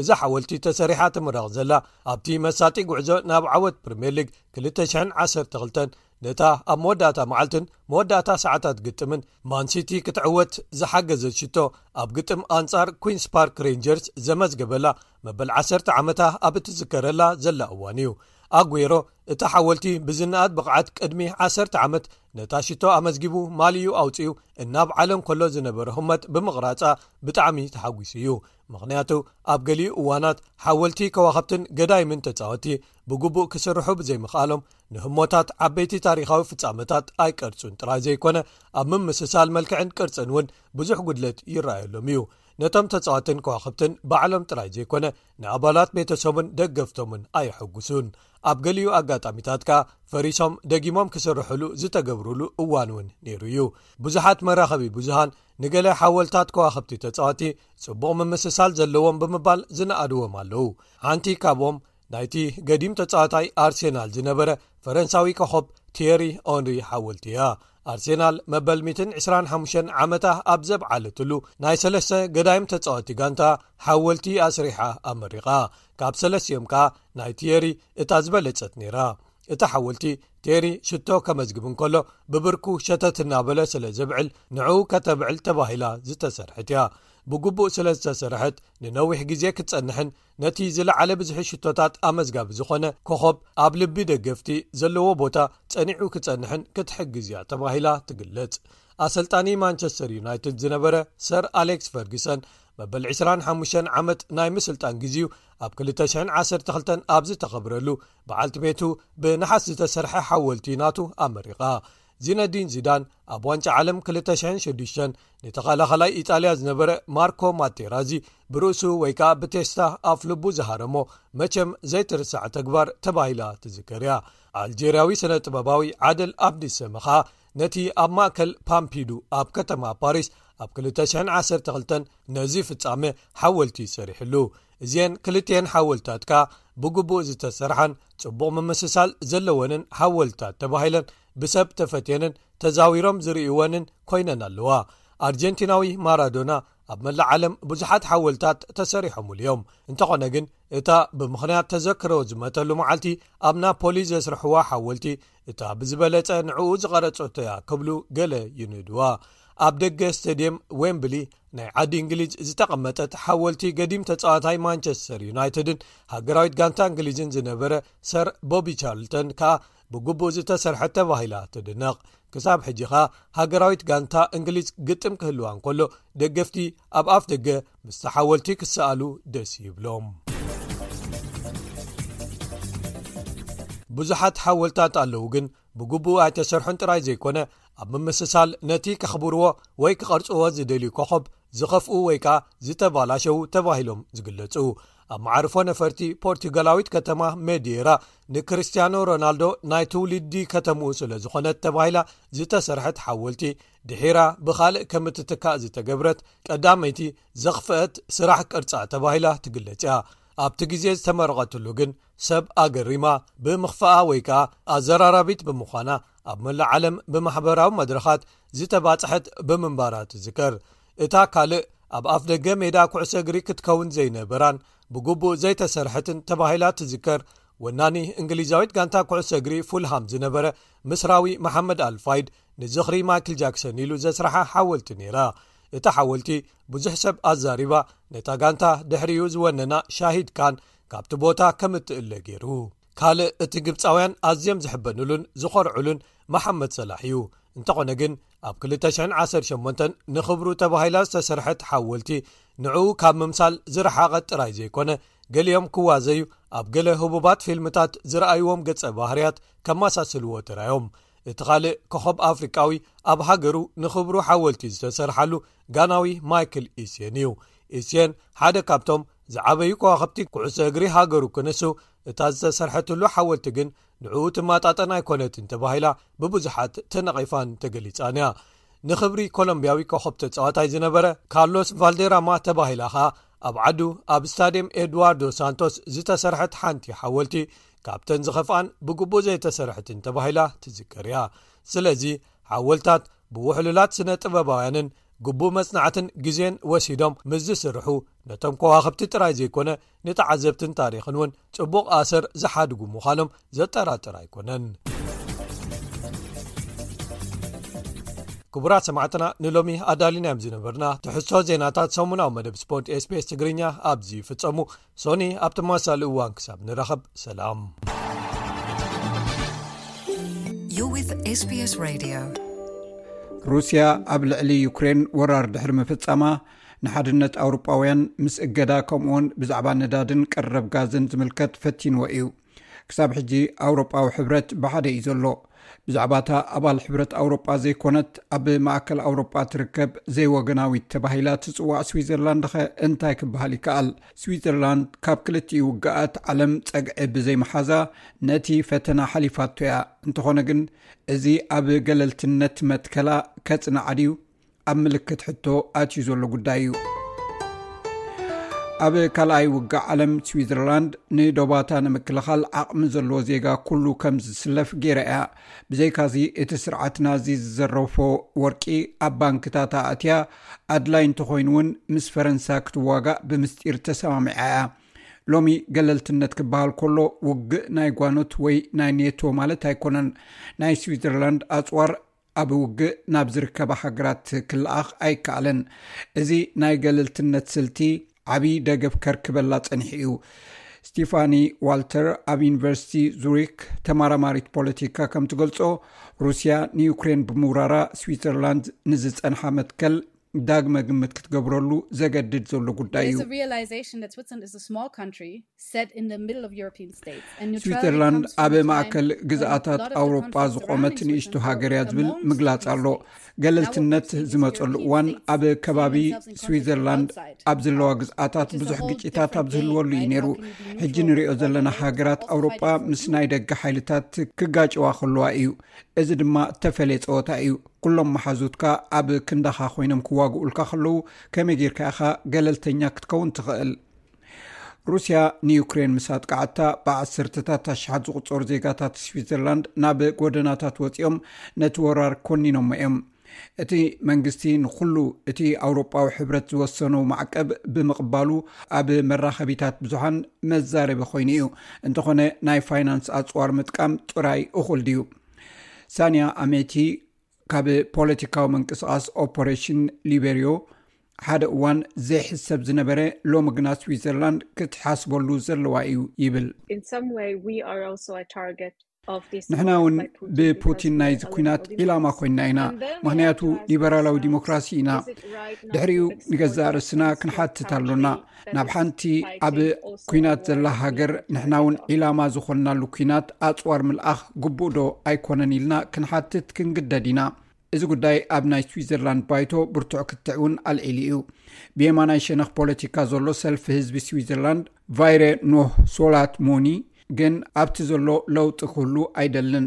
[SPEAKER 2] እዛ ሓወልቲ ተሰሪሓ ትምረቕ ዘላ ኣብቲ መሳጢ ጉዕዞ ናብ ዓወት ፕሪምየር ሊግ 212 ነታ ኣብ መወዳእታ መዓልትን መወዳእታ ሰዓታት ግጥምን ማንሲቲ ክትዕወት ዝሓገዘት ሽቶ ኣብ ግጥም ኣንጻር ኩንስ ፓርክ ሬንጀርስ ዘመዝገበላ መበል ዓሰርተ ዓመታ ኣብ እትዝከረላ ዘላ እዋን እዩ ኣጉሮ እቲ ሓወልቲ ብዝነኣድ ብቕዓት ቅድሚ ዓሰርተ ዓመት ነታ ሽቶ ኣመዝጊቡ ማልኡ ኣውፅኡ እናብ ዓለም ከሎ ዝነበረ ሁመት ብምቕራፃ ብጣዕሚ ተሓጒሱ እዩ ምኽንያቱ ኣብ ገሊኡ እዋናት ሓወልቲ ከዋኸብትን ገዳይምን ተፃወቲ ብግቡእ ክስርሑ ብዘይምኽኣሎም ንህሞታት ዓበይቲ ታሪኻዊ ፍፃመታት ኣይቀርፁን ጥራይ ዘይኮነ ኣብ ምምስሳል መልክዕን ቅርፅን እውን ብዙሕ ጉድለት ይረኣየሎም እዩ ነቶም ተጻዋትን ከዋኽብትን ባዕሎም ጥራይ ዘይኮነ ንኣባላት ቤተሰቡን ደገፍቶምን ኣየሐጉሱን ኣብ ገሊኡ ኣጋጣሚታት ከኣ ፈሪሶም ደጊሞም ክስርሕሉ ዝተገብርሉ እዋን እውን ነይሩ እዩ ብዙሓት መራኸቢ ብዙሃን ንገለ ሓወልታት ከዋኽብቲ ተጻዋቲ ጽቡቕ ምምስሳል ዘለዎም ብምባል ዝነኣድዎም ኣለዉ ሓንቲ ካብኦም ናይቲ ገዲም ተጻዋታይ ኣርሴናል ዝነበረ ፈረንሳዊ ኮኸብ ቴሪ ኦንሪ ሓወልቲ እያ ኣርሴናል መበል 125 ዓመታ ኣብ ዘብዓለትሉ ናይ ሰለስተ ገዳይም ተጻወቲ ጋንታ ሓወልቲ ኣስሪሓ ኣመሪቓ ካብ ሰለስትኦም ከኣ ናይ ቴሪ እታ ዝበለጸት ነይራ እቲ ሓወልቲ ቴሪ ሽቶ ከመዝግብ እንከሎ ብብርኩ ሸተት እናበለ ስለ ዘብዕል ንዕኡ ከተብዕል ተባሂላ ዝተሰርሐት እያ ብግቡእ ስለ ዝተሰርሐት ንነዊሕ ግዜ ክትጸንሕን ነቲ ዝለዓለ ብዝሒ ሽቶታት ኣመዝጋቢ ዝኾነ ኮኾብ ኣብ ልቢ ደገፍቲ ዘለዎ ቦታ ጸኒዑ ክጸንሕን ክትሕግዝ እያ ተባሂላ ትግለጽ ኣሰልጣኒ ማንቸስተር ዩናይትድ ዝነበረ ሰር ኣሌክስ ፈርግሰን መበል 25 ዓመት ናይ ምስልጣን ግዜዩ ኣብ 212 ኣብ ዝተኸብረሉ በዓልቲ ቤቱ ብነሓስ ዝተሰርሐ ሓወልቲ ናቱ ኣመሪቓ ዚነዲን ዚዳን ኣብ ዋንጫ ዓለም 2,0006 ንተኸላኸላይ ኢጣልያ ዝነበረ ማርኮ ማቴራዚ ብርእሱ ወይ ከኣ ብቴስታ ኣፍ ልቡ ዝሃረሞ መቸም ዘይትርሳዕ ተግባር ተባሂላ ትዝከርያ ኣልጀርያዊ ስነ ጥበባዊ ዓደል ኣብዲሰመ ኸኣ ነቲ ኣብ ማእከል ፓምፒዱ ኣብ ከተማ ፓሪስ ኣብ 212 ነዚ ፍጻመ ሓወልቲ ሰሪሕሉ እዚን ክልትኤን ሓወልትታት ከኣ ብግቡእ ዝተሰርሓን ጽቡቕ ምምስሳል ዘለወንን ሓወልትታት ተባሂለን ብሰብ ተፈትየንን ተዛዊሮም ዝርእይወንን ኮይነን ኣለዋ። ኣርጀንቲናዊ ማራዶና ኣብ መላእ ዓለም ብዙሓት ሓወልትታት ተሰሪሖምሉ እዮም። እንተኾነ ግን እታ ብምኽንያት ተዘክሮ ዝመተሉ መዓልቲ ኣብ ናፖሊ ዘስርሕዋ ሓወልቲ እታ ብዝበለጸ ንዕኡ ዝቐረጸቶ እያ ክብሉ ገለ ይንድዋ ኣብ ደገ ስተድየም ወምብሊ ናይ ዓዲ እንግሊዝ ዝተቐመጠት ሓወልቲ ገዲም ተጻዋታይ ማንቸስተር ዩናይትድን ሃገራዊት ጋንታ እንግሊዝን ዝነበረ ሰር ቦቢ ቻርልተን ከኣ ብግቡእ ዝተሰርሐ ተባሂላ ትድነቕ ክሳብ ሕጂኻ ሃገራዊት ጋንታ እንግሊዝ ግጥም ክህልዋ እንከሎ ደገፍቲ ኣብ ኣፍ ደገ ምስቲ ሓወልቲ ክሰኣሉ ደስ ይብሎም ብዙሓት ሓወልታት ኣለዉ ግን ብግቡኡ ኣይተሰርሑን ጥራይ ዘይኮነ ኣብ ምምስሳል ነቲ ከኽብርዎ ወይ ክቐርጽዎ ዝደልዩ ኮኸብ ዝኸፍኡ ወይ ከኣ ዝተባላሸዉ ተባሂሎም ዝግለጹ ኣብ መዓርፎ ነፈርቲ ፖርቱጋላዊት ከተማ ሜድራ ንክርስትያኖ ሮናልዶ ናይ ትውልዲ ከተምኡ ስለ ዝኾነት ተባሂላ ዝተሰርሐት ሓወልቲ ድሒራ ብኻልእ ከም እትትካእ ዝተገብረት ቀዳመይቲ ዘኽፍአት ስራሕ ቅርጻ ተባሂላ ትግለጽ እያ ኣብቲ ግዜ ዝተመረቐትሉ ግን ሰብ ኣገሪማ ብምኽፋኣ ወይ ከኣ ኣዘራራቢት ብምዃና ኣብ መላእ ዓለም ብማሕበራዊ መድረኻት ዝተባጽሐት ብምንባራ ትዝከር እታ ካልእ ኣብ ኣፍ ደገ ሜዳ ኩዕሶ እግሪ ክትከውን ዘይነበራን ብግቡእ ዘይተሰርሐትን ተባሂላ ትዝከር ወናኒ እንግሊዛዊት ጋንታ ኩዕሶ እግሪ ፉልሃም ዝነበረ ምስራዊ መሓመድ ኣልፋይድ ንዝኽሪ ማይክል ጃክሰን ኢሉ ዘስራሓ ሓወልቲ ነይራ እታ ሓወልቲ ብዙሕ ሰብ ኣዛሪባ ነታ ጋንታ ድሕሪኡ ዝወነና ሻሂድ ካን ካብቲ ቦታ ከም እትእለ ገይሩ ካልእ እቲ ግብፃውያን ኣዝም ዝሕበንሉን ዝኾርዕሉን መሓመድ ሰላሕ እዩ እንተኾነ ግን ኣብ 218 ንኽብሩ ተባሂላ ዝተሰርሐት ሓወልቲ ንዕኡ ካብ ምምሳል ዝረሓቐት ጥራይ ዘይኮነ ገሊኦም ክዋዘዩ ኣብ ገለ ህቡባት ፊልምታት ዝረኣይዎም ገጸ ባህርያት ከመሳስልዎ ተራዮም እቲ ካልእ ኮኾብ ኣፍሪቃዊ ኣብ ሃገሩ ንኽብሩ ሓወልቲ ዝተሰርሓሉ ጋናዊ ማይክል ኢስን እዩ ኢስን ሓደ ካብቶም ዝዓበዩ ከዋኸብቲ ኩዕሶ እግሪ ሃገሩ ክንሱ እታ ዝተሰርሐትሉ ሓወልቲ ግን ንዕኡ ትማጣጠን ኣይኮነትን ተባሂላ ብብዙሓት ተነቒፋን ተገሊጻን እያ ንኽብሪ ኮሎምብያዊ ኮኸብ ተጻዋታይ ዝነበረ ካርሎስ ቫልደራማ ተባሂላ ኸኣ ኣብ ዓዱ ኣብ ስታድየም ኤድዋርዶ ሳንቶስ ዝተሰርሐት ሓንቲ ሓወልቲ ካብተን ዝኸፍኣን ብግቡእ ዘይተሰርሐትን ተባሂላ ትዝከር እያ ስለዚ ሓወልታት ብውሕሉላት ስነ ጥበባውያንን ግቡእ መጽናዕትን ግዜን ወሲዶም ምስ ዝስርሑ ነቶም ከዋኸብቲ ጥራይ ዘይኮነ ንተዓዘብትን ታሪኽን እውን ጽቡቕ ኣሰር ዝሓድጉ ምዃኖም ዘጠራጥር ኣይኮነን ክቡራት ሰማዕትና ንሎሚ ኣዳሊና እዮም ዝነበርና ትሕሶ ዜናታት ሰሙናዊ መደብ ስፖርት ስፔስ ትግርኛ ኣብዚ ይፍፀሙ ሶኒ ኣብ ተመሳሳሊ እዋን ክሳብ ንረኸብ ሰላም
[SPEAKER 1] ሩስያ ኣብ ልዕሊ ዩክሬን ወራር ድሕሪ ምፍፃማ ንሓድነት ኣውሮጳውያን ምስ እገዳ ከምኡውን ብዛዕባ ነዳድን ቀረብ ጋዝን ዝምልከት ፈቲንዎ እዩ ክሳብ ሕጂ ኣውሮጳዊ ሕብረት ብሓደ እዩ ዘሎ ብዛዕባ እታ ኣባል ሕብረት ኣውሮጳ ዘይኮነት ኣብ ማእከል ኣውሮጳ ትርከብ ዘይወገናዊት ተባሂላ ትፅዋዕ ስዊዘርላንድ ኸ እንታይ ክበሃል ይከኣል ስዊዘርላንድ ካብ ክልቲኡ ውግኣት ዓለም ፀግዒ ብዘይመሓዛ ነቲ ፈተና ሓሊፋቶ እያ እንተኾነ ግን እዚ ኣብ ገለልትነት መትከላ ከፅናዓድዩ ኣብ ምልክት ሕቶ ኣትዩ ዘሎ ጉዳይ እዩ ኣብ ካልኣይ ውጋእ ዓለም ስዊዘርላንድ ንዶባታ ንምክልኻል ዓቕሚ ዘለዎ ዜጋ ኩሉ ከም ዝስለፍ ገይረ እያ ብዘይካዚ እቲ ስርዓት ናዚ ዝዘረፎ ወርቂ ኣብ ባንክታት ኣእትያ ኣድላይ እንተኮይኑ እውን ምስ ፈረንሳ ክትዋጋእ ብምስጢር ተሰማሚዐ እያ ሎሚ ገለልትነት ክበሃል ከሎ ውግእ ናይ ጓኖት ወይ ናይ ኔቶ ማለት ኣይኮነን ናይ ስዊዘርላንድ ኣፅዋር ኣብ ውግእ ናብ ዝርከባ ሃገራት ክለኣኽ ኣይከኣለን። እዚ ናይ ገለልትነት ስልቲ ዓብዪ ደገፍ ከርክበላ ጸኒሑ እዩ። ስቲፋኒ ዋልተር ኣብ ዩኒቨርሲቲ ዙሪክ ተማራማሪት ፖለቲካ ከም ትገልጾ ሩስያ ንዩክሬን ብምውራራ ስዊትዘርላንድ ንዝጸንሓ መትከል ዳግመ ግምት ክትገብረሉ ዘገድድ ዘሎ ጉዳይ እዩ ስዊትዘርላንድ ኣብ ማእከል ግዝኣታት ኣውሮጳ ዝቆመት ንእሽቶ ሃገር እያ ዝብል ምግላፅ ኣሎ ገለልትነት ዝመፀሉ እዋን ኣብ ከባቢ ስዊዘርላንድ ኣብ ዘለዋ ግዝኣታት ብዙሕ ግጭታት ኣብ ዝህልወሉ እዩ ነይሩ ሕጂ ንሪኦ ዘለና ሃገራት ኣውሮጳ ምስ ናይ ደገ ሓይልታት ክጋጭዋ ከለዋ እዩ እዚ ድማ ተፈለየ ፀወታ እዩ ኩሎም መሓዙትካ ኣብ ክንዳኻ ኮይኖም ክዋግኡልካ ከለዉ ከመይ ጌርካ ኢኻ ገለልተኛ ክትከውን ትኽእል? ሩስያ ንዩክሬን ምስ ኣጥቃዓታ ብዓሰርተታት ኣሽሓት ዝቁፀሩ ዜጋታት ስዊዘርላንድ ናብ ጎደናታት ወፂኦም ነቲ ወራር ኮኒኖሞ እዮም እቲ መንግስቲ ንኩሉ እቲ ኣውሮጳዊ ሕብረት ዝወሰኑ ማዕቀብ ብምቕባሉ ኣብ መራኸቢታት ብዙሓን መዛረቢ ኮይኑ እዩ እንተኾነ ናይ ፋይናንስ ኣፅዋር ምጥቃም ጥራይ እኹል ድዩ ሳንያ ኣሜቲ ካብ ፖለቲካዊ ምንቅስቃስ ኦፖሬሽን ሊበርዮ ሓደ እዋን ዘይሕሰብ ዝነበረ ሎሚ ግና ስዊዘርላንድ ክትሓስበሉ ዘለዋ እዩ ይብል ንሕና እውን ብፑቲን ናይዚ ኩናት ዒላማ ኮይና ኢና ምክንያቱ ሊበራላዊ ዲሞክራሲ ኢና ድሕሪኡ ንገዛእ ርስና ክንሓትት ኣሎና ናብ ሓንቲ ኣብ ኩናት ዘላ ሃገር ንሕና እውን ዒላማ ዝኾንናሉ ኩናት ኣፅዋር ምልኣኽ ግቡእ ዶ ኣይኮነን ኢልና ክንሓትት ክንግደድ ኢና እዚ ጉዳይ ኣብ ናይ ስዊዘርላንድ ባይቶ ብርቱዕ ክትዕ እውን ኣልዒሉ እዩ ብየማናይ ሸነኽ ፖለቲካ ዘሎ ሰልፊ ህዝቢ ስዊዘርላንድ ቫይረ ኖህ ሶላት ሞኒ ግን ኣብቲ ዘሎ ለውጢ ክህሉ ኣይደልን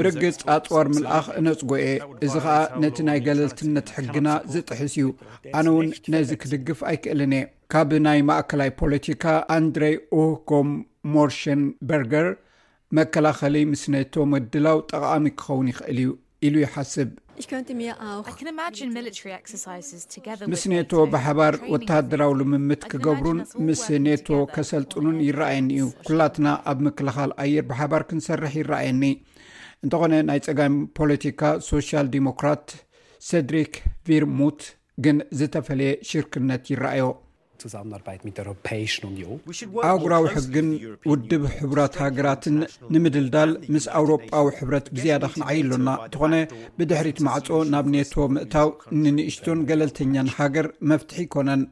[SPEAKER 1] ብርግጽ ኣጽዋር ምልኣኽ እነጽጎ እየ እዚ ኸኣ ነቲ ናይ ገለልትነት ሕግና ዝጥሕስ እዩ ኣነ እውን ነዚ ክድግፍ ኣይክእልን እየ ካብ ናይ ማእከላይ ፖለቲካ ኣንድረይ ኡህጎም ሞርሸን በርገር መከላኸሊ ምስ ነቶ ምድላው ጠቓሚ ክኸውን ይኽእል እዩ ኢሉ ይሓስብ። ምስ ኔቶ ብሓባር ወተሃደራዊ ልምምት ክገብሩን ምስ ኔቶ ከሰልጥኑን ይረኣየኒ እዩ ኩላትና ኣብ ምክልኻል ኣየር ብሓባር ክንሰርሕ ይረኣየኒ እንተኾነ ናይ ፀጋሚ ፖለቲካ ሶሻል ዲሞክራት ሰድሪክ ቪርሙት ግን ዝተፈለየ ሽርክነት ይረኣዮ ኣህጉራዊ ሕግን ውድብ ሕቡራት ሃገራትን ንምድልዳል ምስ ኣውሮጳዊ ሕብረት ብዝያዳ ክንዓይ ኣሎና እንተኾነ ብድሕሪት ማዕፆ ናብ ኔቶ ምእታው ንንእሽቶን ገለልተኛን ሃገር መፍትሒ ኣይኮነን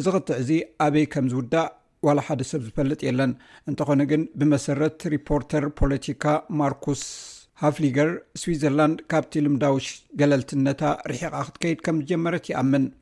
[SPEAKER 1] እዚ ክትዕ እዚ ኣበይ ከም ዝውዳእ ዋላ ሓደ ሰብ ዝፈልጥ የለን እንተኾነ ግን ብመሰረት ሪፖርተር ፖለቲካ ማርኩስ ሃፍሊገር ስዊዘርላንድ ካብቲ ልምዳዊ ገለልትነታ ርሒቓ ክትከይድ ከም ዝጀመረት ይኣምን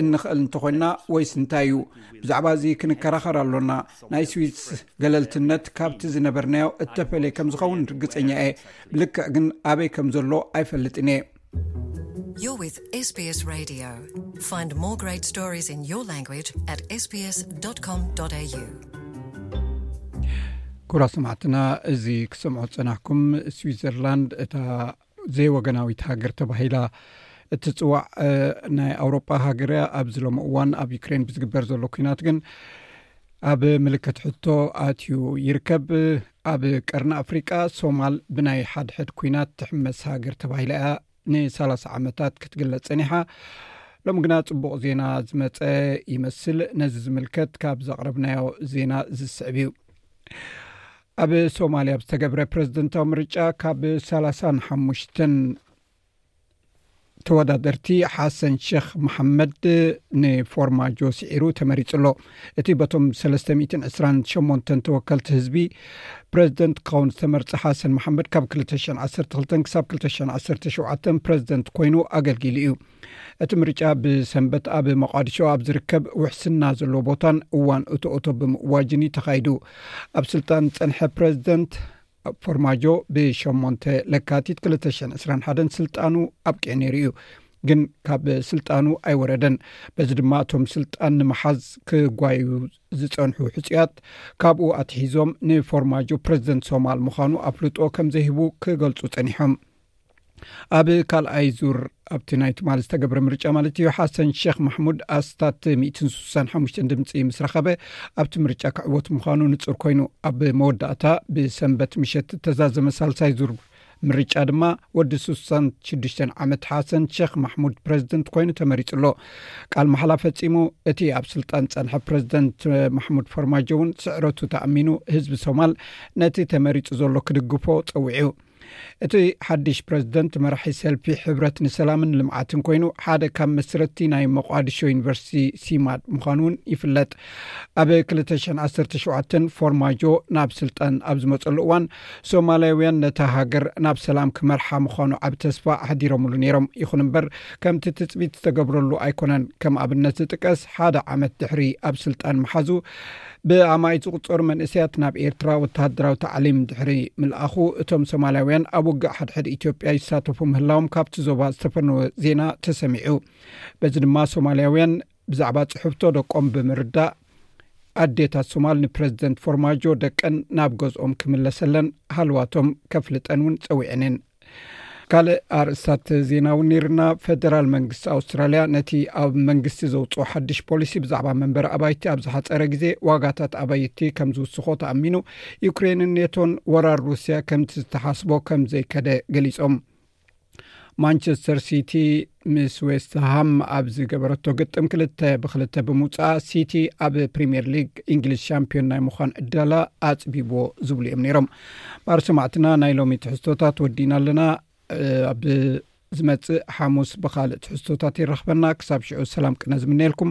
[SPEAKER 1] እንኽእል እንተኾይንና ወይስ እንታይ እዩ ብዛዕባ እዚ ክንከራኸር ኣሎና ናይ ስዊስ ገለልትነት ካብቲ ዝነበርናዮ እተፈለየ ከም ዝኸውን ርግፀኛ እየ ብልክዕ ግን ኣበይ ከም ዘሎ ኣይፈልጥን እየ
[SPEAKER 6] You're with SBS Radio. Find more great stories in your language at sbs.com.au.
[SPEAKER 1] ኩብራ ሰማዕትና እዚ ክሰምዖ ዝፀናሕኩም ስዊዘርላንድ እታ ዘይወገናዊት ሃገር ተባሂላ እትፅዋዕ ናይ ኣውሮጳ ሃገር እያ ኣብዚ ሎሚ እዋን ኣብ ዩክሬን ብዝግበር ዘሎ ኩናት ግን ኣብ ምልክት ሕቶ ኣትዩ ይርከብ ኣብ ቀርኒ ኣፍሪቃ ሶማል ብናይ ሓድሕድ ኩናት ትሕመስ ሃገር ተባሂላ እያ ንሳላ0 ዓመታት ክትግለፅ ፀኒሓ ሎም ግና ፅቡቅ ዜና ዝመፀ ይመስል ነዚ ዝምልከት ካብ ዘቅረብናዮ ዜና ዝስዕብ እዩ ኣብ ሶማልያ ብ ዝተገብረ ፕረዚደንታዊ ምርጫ ካብ ሰላሳን ሓሙሽተን ተወዳደርቲ ሓሰን ሸክ መሓመድ ንፎርማጆ ስዒሩ ተመሪጹ ኣሎ እቲ በቶም 328 ተወከልቲ ህዝቢ ፕረዚደንት ክኸውን ዝተመርፀ ሓሰን መሓመድ ካብ 212 ክሳብ 217 ፕረዚደንት ኮይኑ ኣገልጊሉ እዩ እቲ ምርጫ ብሰንበት ኣብ መቋድሾ ኣብ ዝርከብ ውሕስና ዘለዎ ቦታን እዋን እቶኦቶ ብምእዋጅን እዩ ተኻይዱ ኣብ ስልጣን ዝፀንሐ ፕረዚደንት ፎርማጆ ብሸሞንተ ለካቲት 221 ስልጣኑ ኣብቂዑ ነይሩ እዩ ግን ካብ ስልጣኑ ኣይወረደን በዚ ድማ እቶም ስልጣን ንምሓዝ ክጓዩ ዝፀንሑ ሕፁያት ካብኡ ኣትሒዞም ንፎርማጆ ፕረዚደንት ሶማል ምዃኑ ኣፍልጦ ከም ዘይህቡ ክገልፁ ፀኒሖም ኣብ ካልኣይ ዙር ኣብቲ ናይ ትማል ዝተገብረ ምርጫ ማለት እዩ ሓሰን ሸክ ማሕሙድ ኣስታት 165 ድምፂ ምስ ረኸበ ኣብቲ ምርጫ ክዕወት ምዃኑ ንፁር ኮይኑ ኣብ መወዳእታ ብሰንበት ምሸት ተዛዘመ ሳልሳይ ዙር ምርጫ ድማ ወዲ 66ዱሽ ዓመት ሓሰን ሸክ ማሕሙድ ፕረዚደንት ኮይኑ ተመሪፁ ኣሎ ቃል ማሓላ ፈፂሙ እቲ ኣብ ስልጣን ፀንሐ ፕረዚደንት ማሕሙድ ፈርማጆ እውን ስዕረቱ ተኣሚኑ ህዝቢ ሶማል ነቲ ተመሪፁ ዘሎ ክድግፎ ፀዊዑ እቲ ሓድሽ ፕረዚደንት መራሒ ሰልፊ ሕብረት ንሰላምን ልምዓትን ኮይኑ ሓደ ካብ መስረቲ ናይ መቋድሾ ዩኒቨርሲቲ ሲማድ ምዃኑ እውን ይፍለጥ ኣብ 217 ፎርማጆ ናብ ስልጣን ኣብ ዝመፀሉ እዋን ሶማልያውያን ነታ ሃገር ናብ ሰላም ክመርሓ ምዃኑ ዓብ ተስፋ ኣሕዲሮምሉ ነይሮም ይኹን እምበር ከምቲ ትፅቢት ዝተገብረሉ ኣይኮነን ከም ኣብነት ዝጥቀስ ሓደ ዓመት ድሕሪ ኣብ ስልጣን መሓዙ ብኣማኢት ዝቝጸሩ መንእሰያት ናብ ኤርትራ ወተሃደራዊ ታዕሊም ድሕሪ ምልኣኹ እቶም ሶማልያውያን ኣብ ውግእ ሓድሕድ ኢትዮጵያ ይሳተፉ ምህላዎም ካብቲ ዞባ ዝተፈነወ ዜና ተሰሚዑ በዚ ድማ ሶማልያውያን ብዛዕባ ጽሑፍቶ ደቆም ብምርዳእ ኣዴታት ሶማል ንፕረዚደንት ፎርማጆ ደቀን ናብ ገዝኦም ክምለሰለን ሃልዋቶም ከፍልጠን እውን ጸዊዐንን ካልእ ኣርእስታት ዜና እውን ነርና ፈደራል መንግስቲ ኣውስትራልያ ነቲ ኣብ መንግስቲ ዘውፅኦ ሓድሽ ፖሊሲ ብዛዕባ መንበሪ ኣባይቲ ኣብ ዝሓፀረ ግዜ ዋጋታት ኣባይቲ ከም ዝውስኮ ተኣሚኑ ዩክሬንን ኔቶን ወራር ሩስያ ከምቲ ዝተሓስቦ ከም ዘይከደ ገሊፆም ማንቸስተር ሲቲ ምስ ዌስትሃም ኣብ ዝገበረቶ ግጥም ክልተ ብክልተ ብምውፃኣ ሲቲ ኣብ ፕሪምየር ሊግ እንግሊዝ ሻምፒዮን ናይ ምዃን ዕዳላ ኣፅቢቦ ዝብሉ እዮም ነይሮም ባር ሰማዕትና ናይ ሎሚ ትሕዝቶታት ወዲእና ኣለና ኣብ ዝመፅእ ሓሙስ ብካልእ ትሕዝቶታት ይረክበና ክሳብ ሽዑ ሰላም ቅነ
[SPEAKER 7] ዝምነየልኩም